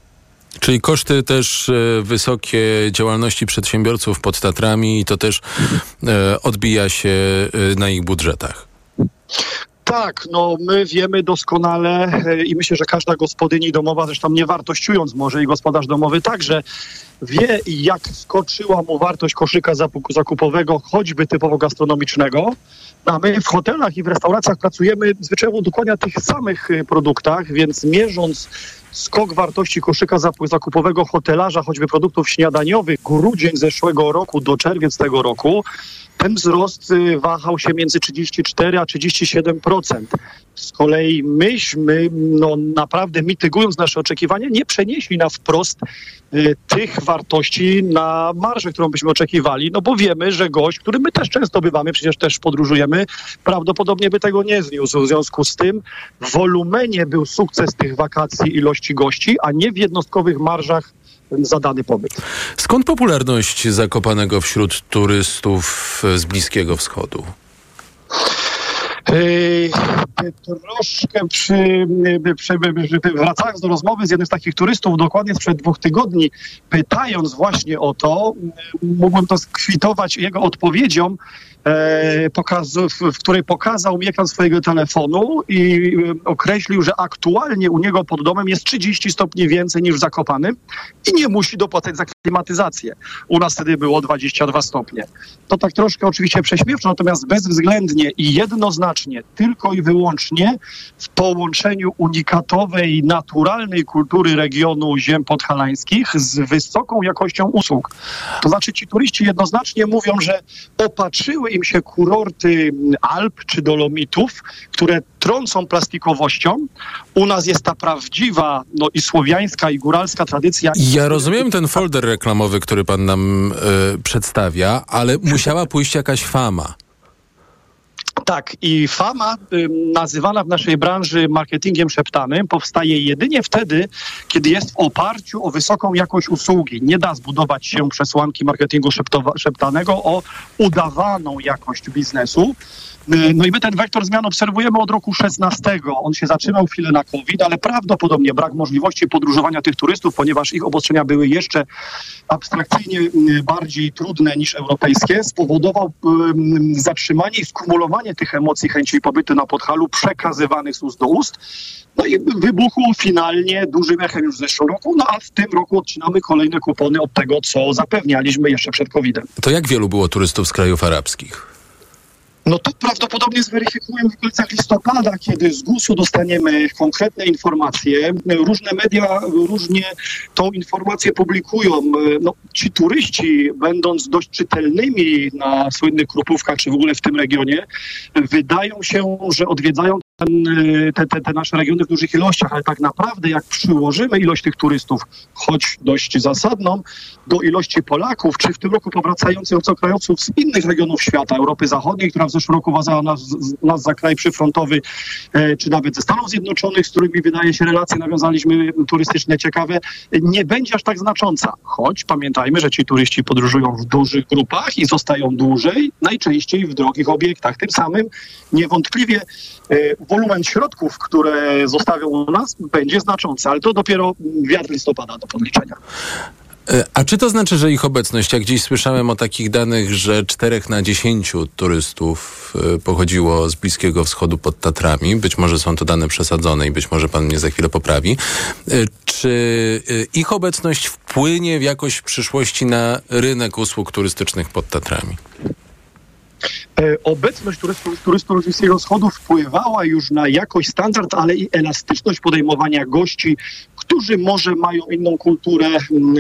Czyli koszty też e, wysokie działalności przedsiębiorców pod Tatrami i to też e, odbija się e, na ich budżetach. Tak, no my wiemy doskonale e, i myślę, że każda gospodyni domowa, zresztą nie wartościując może i gospodarz domowy także, wie jak skoczyła mu wartość koszyka zakupowego, choćby typowo gastronomicznego. A my w hotelach i w restauracjach pracujemy zwyczajowo dokładnie na tych samych e, produktach, więc mierząc skok wartości koszyka zakupowego hotelarza, choćby produktów śniadaniowych, grudzień zeszłego roku do czerwiec tego roku, ten wzrost y, wahał się między 34 a 37%. Z kolei myśmy, no naprawdę mitygując nasze oczekiwania, nie przenieśli na wprost y, tych wartości na marżę, którą byśmy oczekiwali, no bo wiemy, że gość, który my też często bywamy, przecież też podróżujemy, prawdopodobnie by tego nie zniósł. W związku z tym w wolumenie był sukces tych wakacji ilości gości, a nie w jednostkowych marżach za dany pobyt. Skąd popularność Zakopanego wśród turystów z Bliskiego Wschodu? troszkę przy, przy, wracając do rozmowy z jednym z takich turystów dokładnie sprzed dwóch tygodni, pytając właśnie o to, mógłbym to skwitować jego odpowiedzią, e, w, której pokazał mi ekran swojego telefonu i e, określił, że aktualnie u niego pod domem jest 30 stopni więcej niż w Zakopanym i nie musi dopłacać za klimatyzację. U nas wtedy było 22 stopnie. To tak troszkę oczywiście prześmiewczo, natomiast bezwzględnie i jednoznacznie, tylko i wyłącznie w połączeniu unikatowej, naturalnej kultury regionu ziem podhalańskich z wysoką jakością usług. To znaczy ci turyści jednoznacznie mówią, że opatrzyły im się kurorty Alp czy Dolomitów, które trącą plastikowością. U nas jest ta prawdziwa no, i słowiańska, i góralska tradycja. Ja rozumiem ten folder reklamowy, który pan nam y, przedstawia, ale musiała pójść jakaś fama. Tak, i fama nazywana w naszej branży marketingiem szeptanym powstaje jedynie wtedy, kiedy jest w oparciu o wysoką jakość usługi. Nie da zbudować się przesłanki marketingu szeptanego o udawaną jakość biznesu. Y, no i my ten wektor zmian obserwujemy od roku 16. On się zaczynał chwilę na COVID, ale prawdopodobnie brak możliwości podróżowania tych turystów, ponieważ ich obostrzenia były jeszcze abstrakcyjnie y, bardziej trudne niż europejskie, spowodował zatrzymanie i skumulowanie tych emocji, chęci pobytu na Podhalu przekazywanych z ust do ust. No i wybuchł finalnie dużym echem już w zeszłym roku, no a w tym roku odcinamy kolejne kupony od tego, co zapewnialiśmy jeszcze przed COVID-em. To jak wielu było turystów z krajów arabskich? No to prawdopodobnie zweryfikujemy w okolicach listopada, kiedy z GUS-u dostaniemy konkretne informacje. Różne media różnie tą informację publikują. No, ci turyści, będąc dość czytelnymi na słynnych Krupówkach, czy w ogóle w tym regionie, wydają się, że odwiedzają y, te, te, te nasze regiony w dużych ilościach, ale tak naprawdę jak przyłożymy ilość tych turystów, choć dość zasadną, do ilości Polaków, czy w tym roku powracających obcokrajowców z innych regionów świata, Europy Zachodniej, która w zeszłym roku uważała nas, nas za kraj przyfrontowy, e, czy nawet ze Stanów Zjednoczonych, z którymi wydaje się relacje nawiązaliśmy turystyczne ciekawe, nie będzie aż tak znacząca. Choć pamiętajmy, że ci turyści podróżują w dużych grupach i zostają dłużej, najczęściej w drogich obiektach. Tym samym niewątpliwie e, wolumen środków, które zostawią u nas, będzie znaczący, ale to dopiero wiatr listopada do podliczenia. E, a czy to znaczy, że ich obecność, jak gdzieś słyszałem o takich danych, że 4 na 10 turystów e, pochodziło z Bliskiego Wschodu pod Tatrami, być może są to dane przesadzone i być może pan mnie za chwilę poprawi, e, czy ich obecność wpłynie w jakoś w przyszłości na rynek usług turystycznych pod Tatrami? Obecność turystów, turystów z Bliskiego Wschodu wpływała już na jakość standard, ale i elastyczność podejmowania gości, którzy może mają inną kulturę, mm,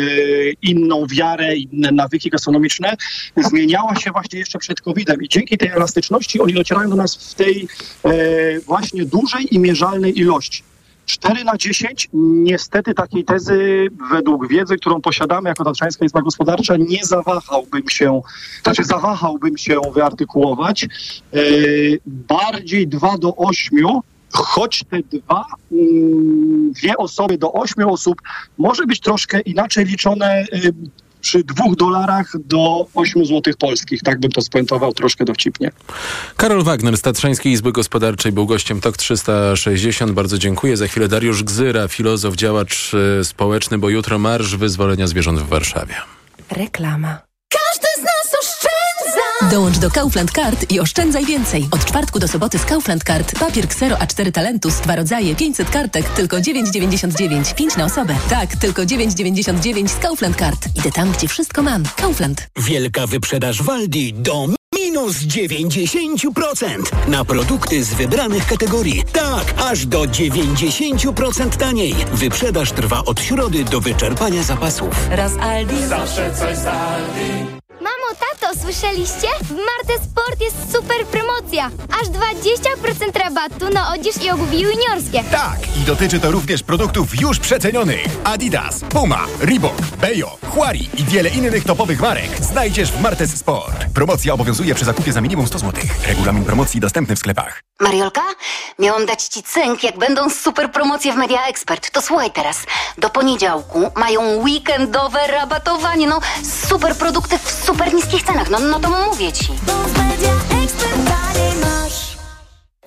inną wiarę, inne nawyki gastronomiczne, zmieniała się właśnie jeszcze przed COVID-em i dzięki tej elastyczności oni docierają do nas w tej e, właśnie dużej i mierzalnej ilości. 4 na 10, niestety takiej tezy według wiedzy, którą posiadamy jako Tatrzańska Izba Gospodarcza, nie zawahałbym się, znaczy zawahałbym się wyartykułować. Yy, bardziej 2 do 8, choć te dwa, yy, dwie osoby do 8 osób może być troszkę inaczej liczone yy, przy dwóch dolarach do 8 złotych polskich. Tak bym to spuentował troszkę dowcipnie. Karol Wagner z Tatrzańskiej Izby Gospodarczej był gościem TOK 360. Bardzo dziękuję. Za chwilę Dariusz Gzyra, filozof, działacz y, społeczny, bo jutro Marsz Wyzwolenia Zwierząt w Warszawie. Reklama. Dołącz do Kaufland Card i oszczędzaj więcej. Od czwartku do soboty z Kaufland Card. Papier Xero A4 Talentus, dwa rodzaje, 500 kartek, tylko 9,99. 5 na osobę. Tak, tylko 9,99 z Kaufland Card. Idę tam, gdzie wszystko mam. Kaufland. Wielka wyprzedaż Waldi do minus 90% na produkty z wybranych kategorii. Tak, aż do 90% taniej. Wyprzedaż trwa od środy do wyczerpania zapasów. Raz Aldi. Zawsze coś z Aldi. Mamo, tato, słyszeliście? W Marte Sport jest super promocja. Aż 20% rabatu na odzież i obuwie juniorskie. Tak, i dotyczy to również produktów już przecenionych. Adidas, Puma, Reebok, Bejo, Huari i wiele innych topowych marek znajdziesz w Martes Sport. Promocja obowiązuje przy zakupie za minimum 100 zł. Regulamin promocji dostępny w sklepach. Mariolka, miałam dać ci cynk, jak będą super promocje w Media Expert. To słuchaj teraz. Do poniedziałku mają weekendowe rabatowanie. No, super produkty w super niskich cenach. No, no to mówię ci.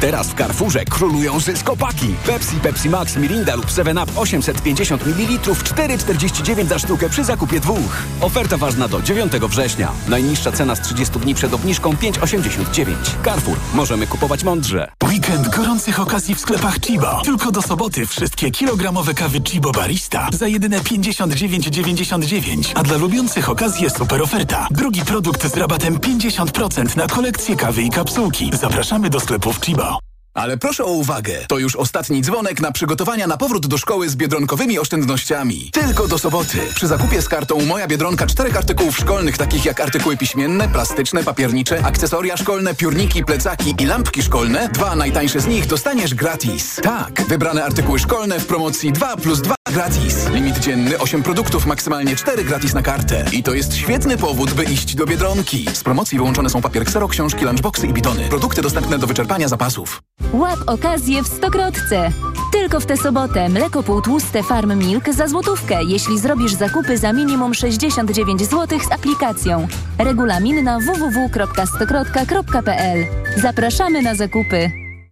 Teraz w Carrefourze królują zyskopaki. Pepsi, Pepsi Max, Mirinda lub 7up 850 ml 4,49 za sztukę przy zakupie dwóch. Oferta ważna do 9 września. Najniższa cena z 30 dni przed obniżką 5,89. Carrefour. Możemy kupować mądrze. Weekend gorących okazji w sklepach Chibo. Tylko do soboty wszystkie kilogramowe kawy Chibo Barista za jedyne 59,99. A dla lubiących okazję super oferta. Drugi produkt z rabatem 50% na kolekcję kawy i kapsułki. Zapraszamy do sklepów Chibo. Ale proszę o uwagę, to już ostatni dzwonek na przygotowania na powrót do szkoły z biedronkowymi oszczędnościami. Tylko do soboty. Przy zakupie z kartą Moja Biedronka czterech artykułów szkolnych, takich jak artykuły piśmienne, plastyczne, papiernicze, akcesoria szkolne, piórniki, plecaki i lampki szkolne, dwa najtańsze z nich dostaniesz gratis. Tak, wybrane artykuły szkolne w promocji 2 plus 2 gratis. Limit dzienny 8 produktów, maksymalnie 4 gratis na kartę. I to jest świetny powód, by iść do Biedronki. Z promocji wyłączone są papier ksero, książki, lunchboxy i bidony. Produkty dostępne do wyczerpania zapasów. Łap okazję w Stokrotce. Tylko w tę sobotę mleko półtłuste Farm Milk za złotówkę, jeśli zrobisz zakupy za minimum 69 zł z aplikacją. Regulamin na www.stokrotka.pl. Zapraszamy na zakupy.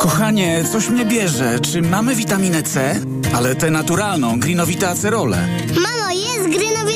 Kochanie, coś mnie bierze. Czy mamy witaminę C? Ale tę naturalną, Greenowita Acerole. Mamo, jest Acerola?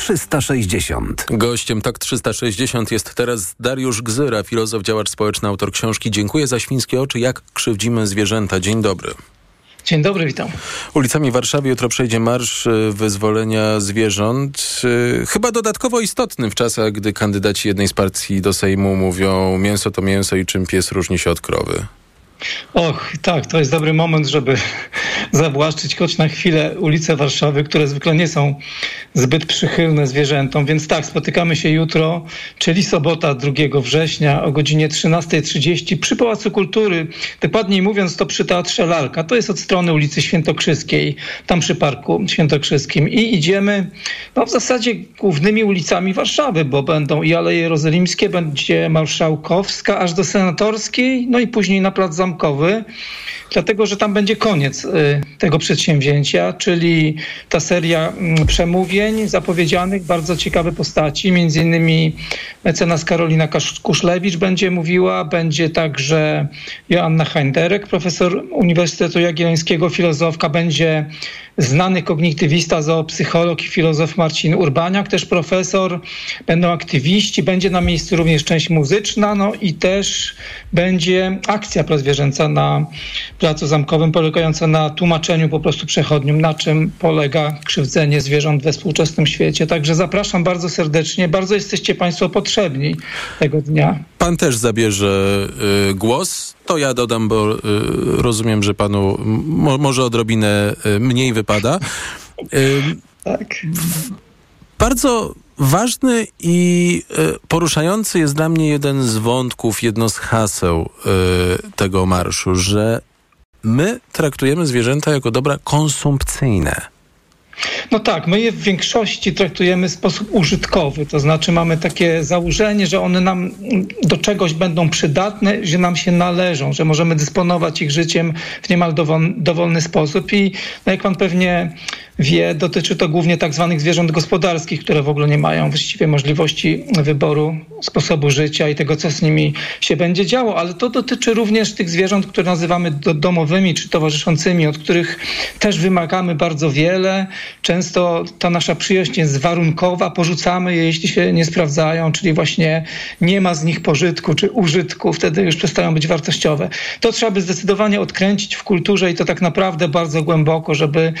360. Gościem TOK 360 jest teraz Dariusz Gzyra, filozof, działacz społeczny, autor książki Dziękuję za świńskie oczy, jak krzywdzimy zwierzęta. Dzień dobry. Dzień dobry, witam. Ulicami Warszawy jutro przejdzie Marsz Wyzwolenia Zwierząt. Chyba dodatkowo istotny w czasach, gdy kandydaci jednej z partii do Sejmu mówią mięso to mięso i czym pies różni się od krowy. Och, tak, to jest dobry moment, żeby zawłaszczyć choć na chwilę ulice Warszawy, które zwykle nie są zbyt przychylne zwierzętom. Więc tak, spotykamy się jutro, czyli sobota 2 września o godzinie 13.30 przy Pałacu Kultury. Dokładniej mówiąc, to przy Teatrze Lalka. To jest od strony ulicy Świętokrzyskiej, tam przy Parku Świętokrzyskim. I idziemy no, w zasadzie głównymi ulicami Warszawy, bo będą i Aleje Jerozolimskie, będzie Marszałkowska aż do Senatorskiej, no i później na Plac Zamkowy dlatego że tam będzie koniec y, tego przedsięwzięcia, czyli ta seria mm, przemówień zapowiedzianych, bardzo ciekawe postaci, między innymi mecenas Karolina Kuszlewicz będzie mówiła, będzie także Joanna Heinderek, profesor Uniwersytetu Jagiellońskiego, filozofka, będzie znany kognitywista, zoopsycholog i filozof Marcin Urbaniak, też profesor, będą aktywiści, będzie na miejscu również część muzyczna, no i też będzie akcja prozwierzęca na Placu Zamkowym, polegająca na tłumaczeniu po prostu przechodniom, na czym polega krzywdzenie zwierząt we współczesnym świecie. Także zapraszam bardzo serdecznie, bardzo jesteście Państwo potrzebni tego dnia. Pan też zabierze y, głos. To ja dodam, bo y, rozumiem, że panu mo, może odrobinę y, mniej wypada. Y, tak. Bardzo ważny i y, poruszający jest dla mnie jeden z wątków, jedno z haseł y, tego marszu, że my traktujemy zwierzęta jako dobra konsumpcyjne. No tak, my je w większości traktujemy w sposób użytkowy, to znaczy mamy takie założenie, że one nam do czegoś będą przydatne, że nam się należą, że możemy dysponować ich życiem w niemal dowol, dowolny sposób i no jak pan pewnie wie, dotyczy to głównie tak zwanych zwierząt gospodarskich, które w ogóle nie mają właściwie możliwości wyboru sposobu życia i tego, co z nimi się będzie działo, ale to dotyczy również tych zwierząt, które nazywamy do, domowymi czy towarzyszącymi, od których też wymagamy bardzo wiele. Często ta nasza przyjaźń jest warunkowa, porzucamy je, jeśli się nie sprawdzają, czyli właśnie nie ma z nich pożytku czy użytku, wtedy już przestają być wartościowe. To trzeba by zdecydowanie odkręcić w kulturze i to tak naprawdę bardzo głęboko, żeby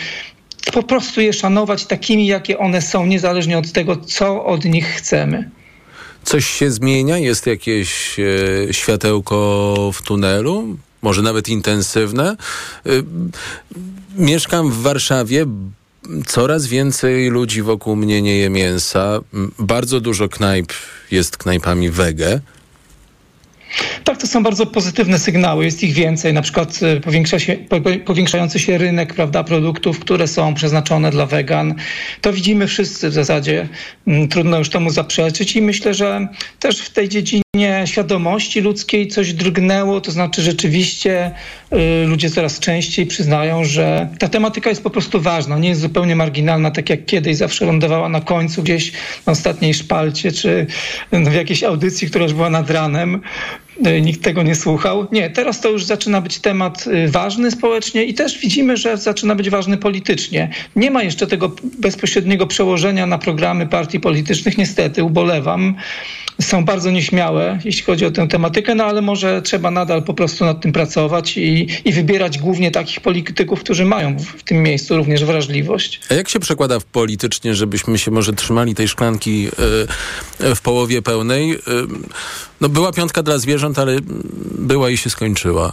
po prostu je szanować takimi, jakie one są, niezależnie od tego, co od nich chcemy. Coś się zmienia? Jest jakieś e, światełko w tunelu? Może nawet intensywne? E, mieszkam w Warszawie. Coraz więcej ludzi wokół mnie nie je mięsa. Bardzo dużo knajp jest knajpami wege. Tak, to są bardzo pozytywne sygnały. Jest ich więcej. Na przykład e, powiększa się, po- po- powiększający się rynek prawda, produktów, które są przeznaczone dla wegan. To widzimy wszyscy w zasadzie. Mm, Trudno już temu zaprzeczyć i myślę, że też w tej dziedzinie świadomości ludzkiej coś drgnęło. To znaczy rzeczywiście y, ludzie coraz częściej przyznają, że ta tematyka jest po prostu ważna. Nie jest zupełnie marginalna, tak jak kiedyś zawsze lądowała na końcu gdzieś na ostatniej szpalcie, czy w jakiejś audycji, która już była nad ranem y, nikt tego nie słuchał. Nie, teraz to już zaczyna być temat y, ważny społecznie i też widzimy, że zaczyna być ważny politycznie. Nie ma jeszcze tego bezpośredniego przełożenia na programy partii politycznych, niestety, ubolewam. Są bardzo nieśmiałe, jeśli chodzi o tę tematykę, no ale może trzeba nadal po prostu nad tym pracować i, i wybierać głównie takich polityków, którzy mają w, w tym miejscu również wrażliwość. A jak się przekłada politycznie, żebyśmy się może trzymali tej szklanki y, w połowie pełnej? Y, no była piątka dla zwierząt, ale była i się skończyła.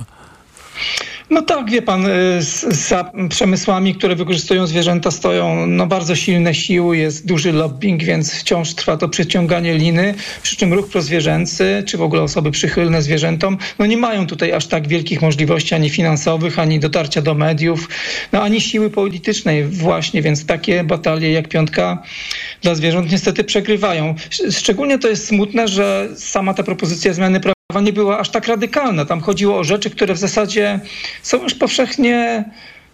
No tak, wie pan, y, za przemysłami, które wykorzystują zwierzęta stoją no, bardzo silne siły, jest duży lobbying, więc wciąż trwa to przeciąganie liny, przy czym ruch prozwierzęcy, czy w ogóle osoby przychylne zwierzętom, no nie mają tutaj aż tak wielkich możliwości ani finansowych, ani dotarcia do mediów, no ani siły politycznej właśnie, więc takie batalie jak piątka dla zwierząt niestety przegrywają. Szczególnie to jest smutne, że sama ta propozycja zmiany prawa nie była aż tak radykalna. Tam chodziło o rzeczy, które w zasadzie są już powszechnie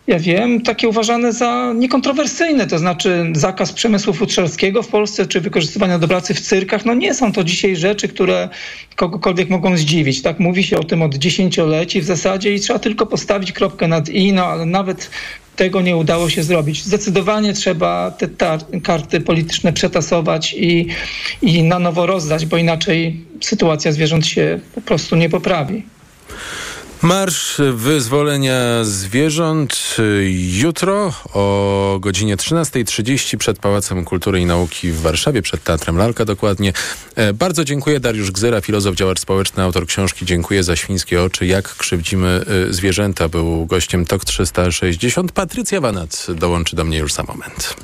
ja wiem, takie uważane za niekontrowersyjne, to znaczy zakaz przemysłu futrzarskiego w Polsce, czy wykorzystywania do pracy w cyrkach, no nie są to dzisiaj rzeczy, które kogokolwiek mogą zdziwić. Tak mówi się o tym od dziesięcioleci w zasadzie i trzeba tylko postawić kropkę nad i, no ale nawet tego nie udało się zrobić. Zdecydowanie trzeba te karty polityczne przetasować i, i na nowo rozdać, bo inaczej sytuacja zwierząt się po prostu nie poprawi. Marsz Wyzwolenia Zwierząt jutro o godzinie 13.30 przed Pałacem Kultury i Nauki w Warszawie, przed Teatrem Lalka dokładnie. E, bardzo dziękuję. Dariusz Gzyra, filozof, działacz społeczny, autor książki Dziękuję za świńskie oczy. Jak krzywdzimy e, zwierzęta był gościem TOK 360. Patrycja Wanat dołączy do mnie już za moment.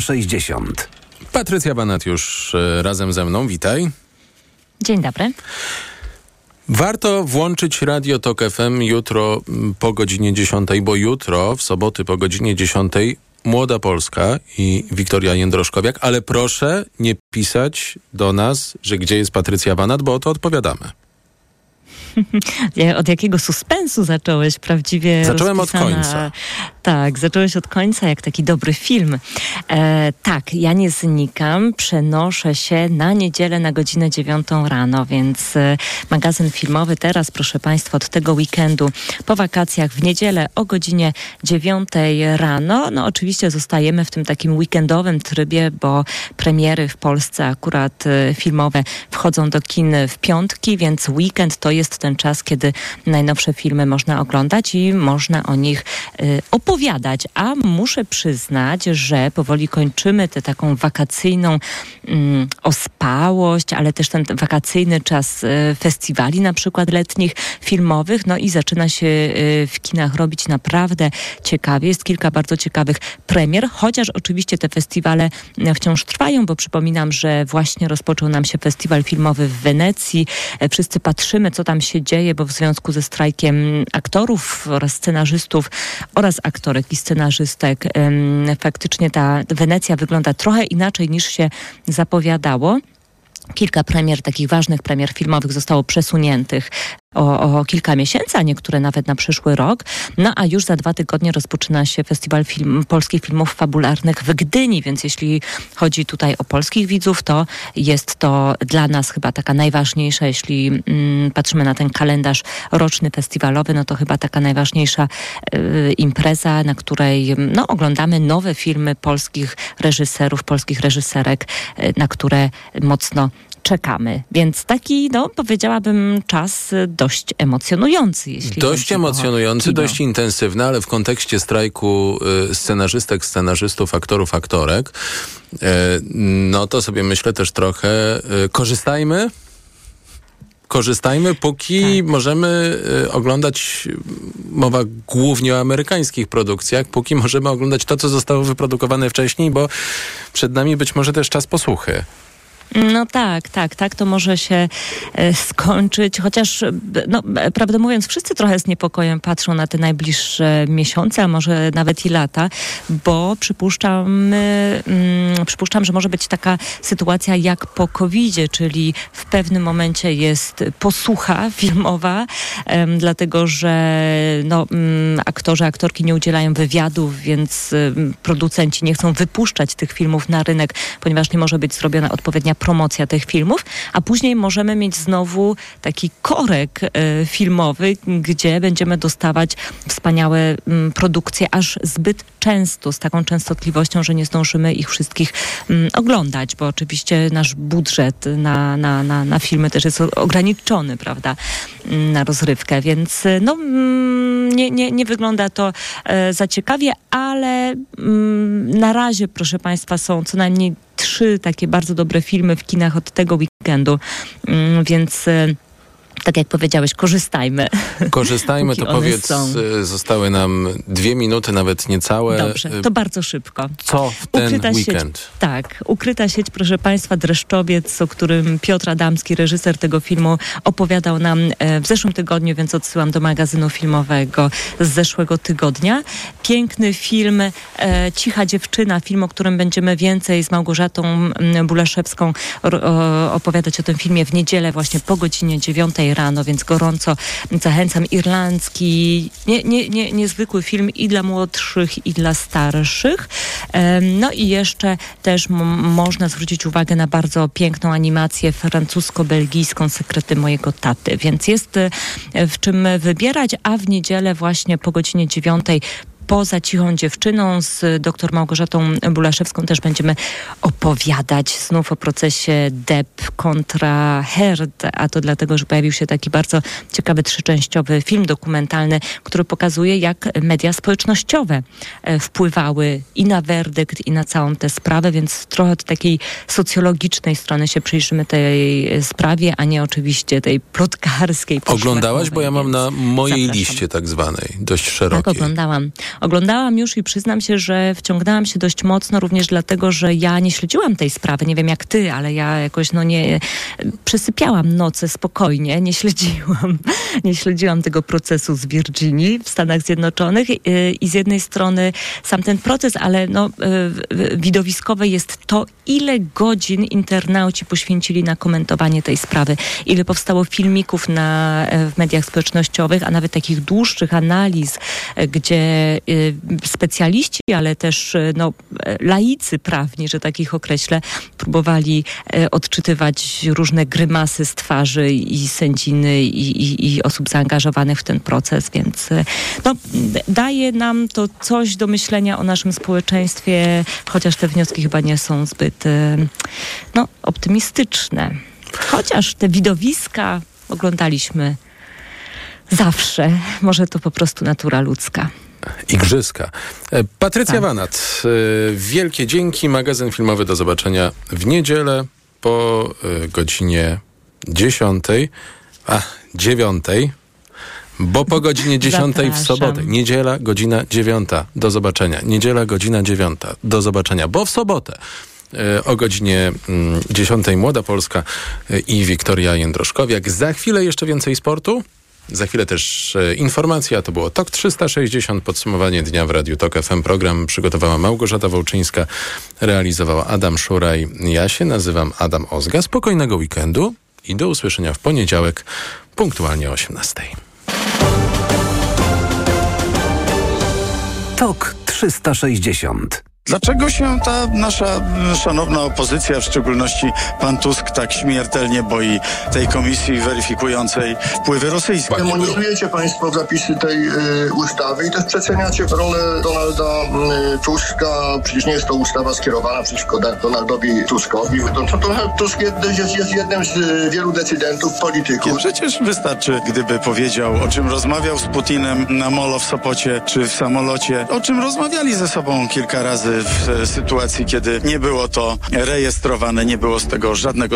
360. Patrycja Banat już e, razem ze mną. Witaj. Dzień dobry. Warto włączyć Radio Tok FM jutro po godzinie 10, bo jutro, w soboty po godzinie 10 Młoda Polska i Wiktoria Jędroszkowiak, ale proszę nie pisać do nas, że gdzie jest Patrycja Wanat, bo o to odpowiadamy. Od jakiego suspensu zacząłeś prawdziwie? Zacząłem od końca. Tak, zacząłeś od końca, jak taki dobry film. E, tak, ja nie znikam, przenoszę się na niedzielę na godzinę dziewiątą rano, więc e, magazyn filmowy teraz, proszę Państwa, od tego weekendu po wakacjach w niedzielę o godzinie dziewiątej rano. No oczywiście zostajemy w tym takim weekendowym trybie, bo premiery w Polsce akurat e, filmowe wchodzą do kin w piątki, więc weekend to jest ten czas, kiedy najnowsze filmy można oglądać i można o nich y, opowiadać. A muszę przyznać, że powoli kończymy tę taką wakacyjną mm, ospałość, ale też ten wakacyjny czas y, festiwali na przykład letnich filmowych. No i zaczyna się y, w kinach robić naprawdę ciekawie. Jest kilka bardzo ciekawych premier, chociaż oczywiście te festiwale wciąż trwają, bo przypominam, że właśnie rozpoczął nam się festiwal filmowy w Wenecji. E, wszyscy patrzymy, co tam się się dzieje, bo w związku ze strajkiem aktorów oraz scenarzystów oraz aktorek i scenarzystek faktycznie ta Wenecja wygląda trochę inaczej niż się zapowiadało. Kilka premier, takich ważnych premier filmowych zostało przesuniętych o, o, kilka miesięcy, a niektóre nawet na przyszły rok. No a już za dwa tygodnie rozpoczyna się Festiwal film, Polskich Filmów Fabularnych w Gdyni, więc jeśli chodzi tutaj o polskich widzów, to jest to dla nas chyba taka najważniejsza, jeśli mm, patrzymy na ten kalendarz roczny festiwalowy, no to chyba taka najważniejsza y, impreza, na której no, oglądamy nowe filmy polskich reżyserów, polskich reżyserek, y, na które mocno czekamy. Więc taki, no powiedziałabym, czas dość emocjonujący. Jeśli dość emocjonujący, dość intensywny, ale w kontekście strajku y, scenarzystek, scenarzystów, aktorów, aktorek, y, no to sobie myślę też trochę, y, korzystajmy korzystajmy, póki tak. możemy oglądać, mowa głównie o amerykańskich produkcjach, póki możemy oglądać to, co zostało wyprodukowane wcześniej, bo przed nami być może też czas posłuchy. No tak, tak, tak to może się e, skończyć, chociaż no, prawdę mówiąc, wszyscy trochę z niepokojem patrzą na te najbliższe miesiące, a może nawet i lata, bo przypuszczam, mm, przypuszczam, że może być taka sytuacja jak po covid czyli w pewnym momencie jest posłucha filmowa, dlatego że no, mm, aktorzy, aktorki nie udzielają wywiadów, więc producenci nie chcą wypuszczać tych filmów na rynek, ponieważ nie może być zrobiona odpowiednia promocja tych filmów, a później możemy mieć znowu taki korek e, filmowy, gdzie będziemy dostawać wspaniałe mm, produkcje aż zbyt często, z taką częstotliwością, że nie zdążymy ich wszystkich mm, oglądać, bo oczywiście nasz budżet na, na, na, na filmy też jest ograniczony, prawda, mm, na rozrywkę, więc e, no, nie, nie, nie wygląda to e, za ciekawie, ale na razie, proszę Państwa, są co najmniej trzy takie bardzo dobre filmy w kinach od tego weekendu, mm, więc e, tak jak powiedziałeś, korzystajmy. Korzystajmy, to powiedz, są. E, zostały nam dwie minuty, nawet niecałe. Dobrze, to bardzo szybko. Co w ten ukryta weekend? Sieć, tak, ukryta sieć, proszę Państwa, Dreszczowiec, o którym Piotr Adamski, reżyser tego filmu, opowiadał nam e, w zeszłym tygodniu, więc odsyłam do magazynu filmowego z zeszłego tygodnia. Piękny film, e, Cicha dziewczyna, film, o którym będziemy więcej z Małgorzatą Bulaszewską opowiadać o tym filmie w niedzielę właśnie po godzinie dziewiątej rano, więc gorąco zachęcam. Irlandzki, nie, nie, nie, niezwykły film i dla młodszych, i dla starszych. No i jeszcze też można zwrócić uwagę na bardzo piękną animację francusko-belgijską Sekrety mojego taty, więc jest e, w czym wybierać, a w niedzielę właśnie po godzinie dziewiątej poza cichą dziewczyną z dr Małgorzatą Bulaszewską też będziemy opowiadać znów o procesie Depp kontra Heard, a to dlatego, że pojawił się taki bardzo ciekawy trzyczęściowy film dokumentalny, który pokazuje, jak media społecznościowe e, wpływały i na werdykt, i na całą tę sprawę, więc trochę od takiej socjologicznej strony się przyjrzymy tej sprawie, a nie oczywiście tej plotkarskiej. Oglądałaś? Bo ja mam na mojej Zapraszam. liście tak zwanej, dość szerokiej. Tak, oglądałam. Oglądałam już i przyznam się, że wciągnęłam się dość mocno również dlatego, że ja nie śledziłam tej sprawy. Nie wiem jak ty, ale ja jakoś no nie przesypiałam noce spokojnie, nie śledziłam, nie śledziłam tego procesu z Virginii w Stanach Zjednoczonych. I, z jednej strony sam ten proces, ale no, widowiskowe jest to, ile godzin internauci poświęcili na komentowanie tej sprawy, ile powstało filmików na, w mediach społecznościowych, a nawet takich dłuższych analiz, gdzie y, specjaliści, ale też y, no, laicy prawni, że takich określę, próbowali odczytywać różne grymasy z twarzy i sędziny i, i, i osób zaangażowanych w ten proces, więc no, daje nam to coś do myślenia o naszym społeczeństwie, chociaż te wnioski chyba nie są zbyt no, optymistyczne. Chociaż te widowiska oglądaliśmy zawsze. Może to po prostu natura ludzka. Igrzyska. E, Patrycja tak. Wanat, e, wielkie dzięki. Magazyn filmowy do zobaczenia w niedzielę po e, godzinie 10, a 9 bo po godzinie 10 w sobotę, niedziela, godzina 9. Do zobaczenia. Niedziela, godzina 9. Do zobaczenia. Bo w sobotę o godzinie 10 mm, Młoda Polska i Wiktoria Jędroszkowiak. Za chwilę jeszcze więcej sportu. Za chwilę też e, informacja, to było TOK 360, podsumowanie dnia w Radiu TOK FM. Program przygotowała Małgorzata Wołczyńska, realizowała Adam Szuraj. Ja się nazywam Adam Ozga. Spokojnego weekendu i do usłyszenia w poniedziałek, punktualnie o 18. TOK 360 Dlaczego się ta nasza szanowna opozycja, w szczególności pan Tusk, tak śmiertelnie boi tej komisji weryfikującej wpływy rosyjskie? Demonizujecie państwo zapisy tej y, ustawy i też przeceniacie rolę Donalda y, Tuska. Przecież nie jest to ustawa skierowana przeciwko Donaldowi Tuskowi. To, to Donald Tusk jest, jest jednym z y, wielu decydentów, polityków. Przecież wystarczy, gdyby powiedział, o czym rozmawiał z Putinem na molo w Sopocie czy w samolocie, o czym rozmawiali ze sobą kilka razy w sytuacji, kiedy nie było to rejestrowane, nie było z tego żadnego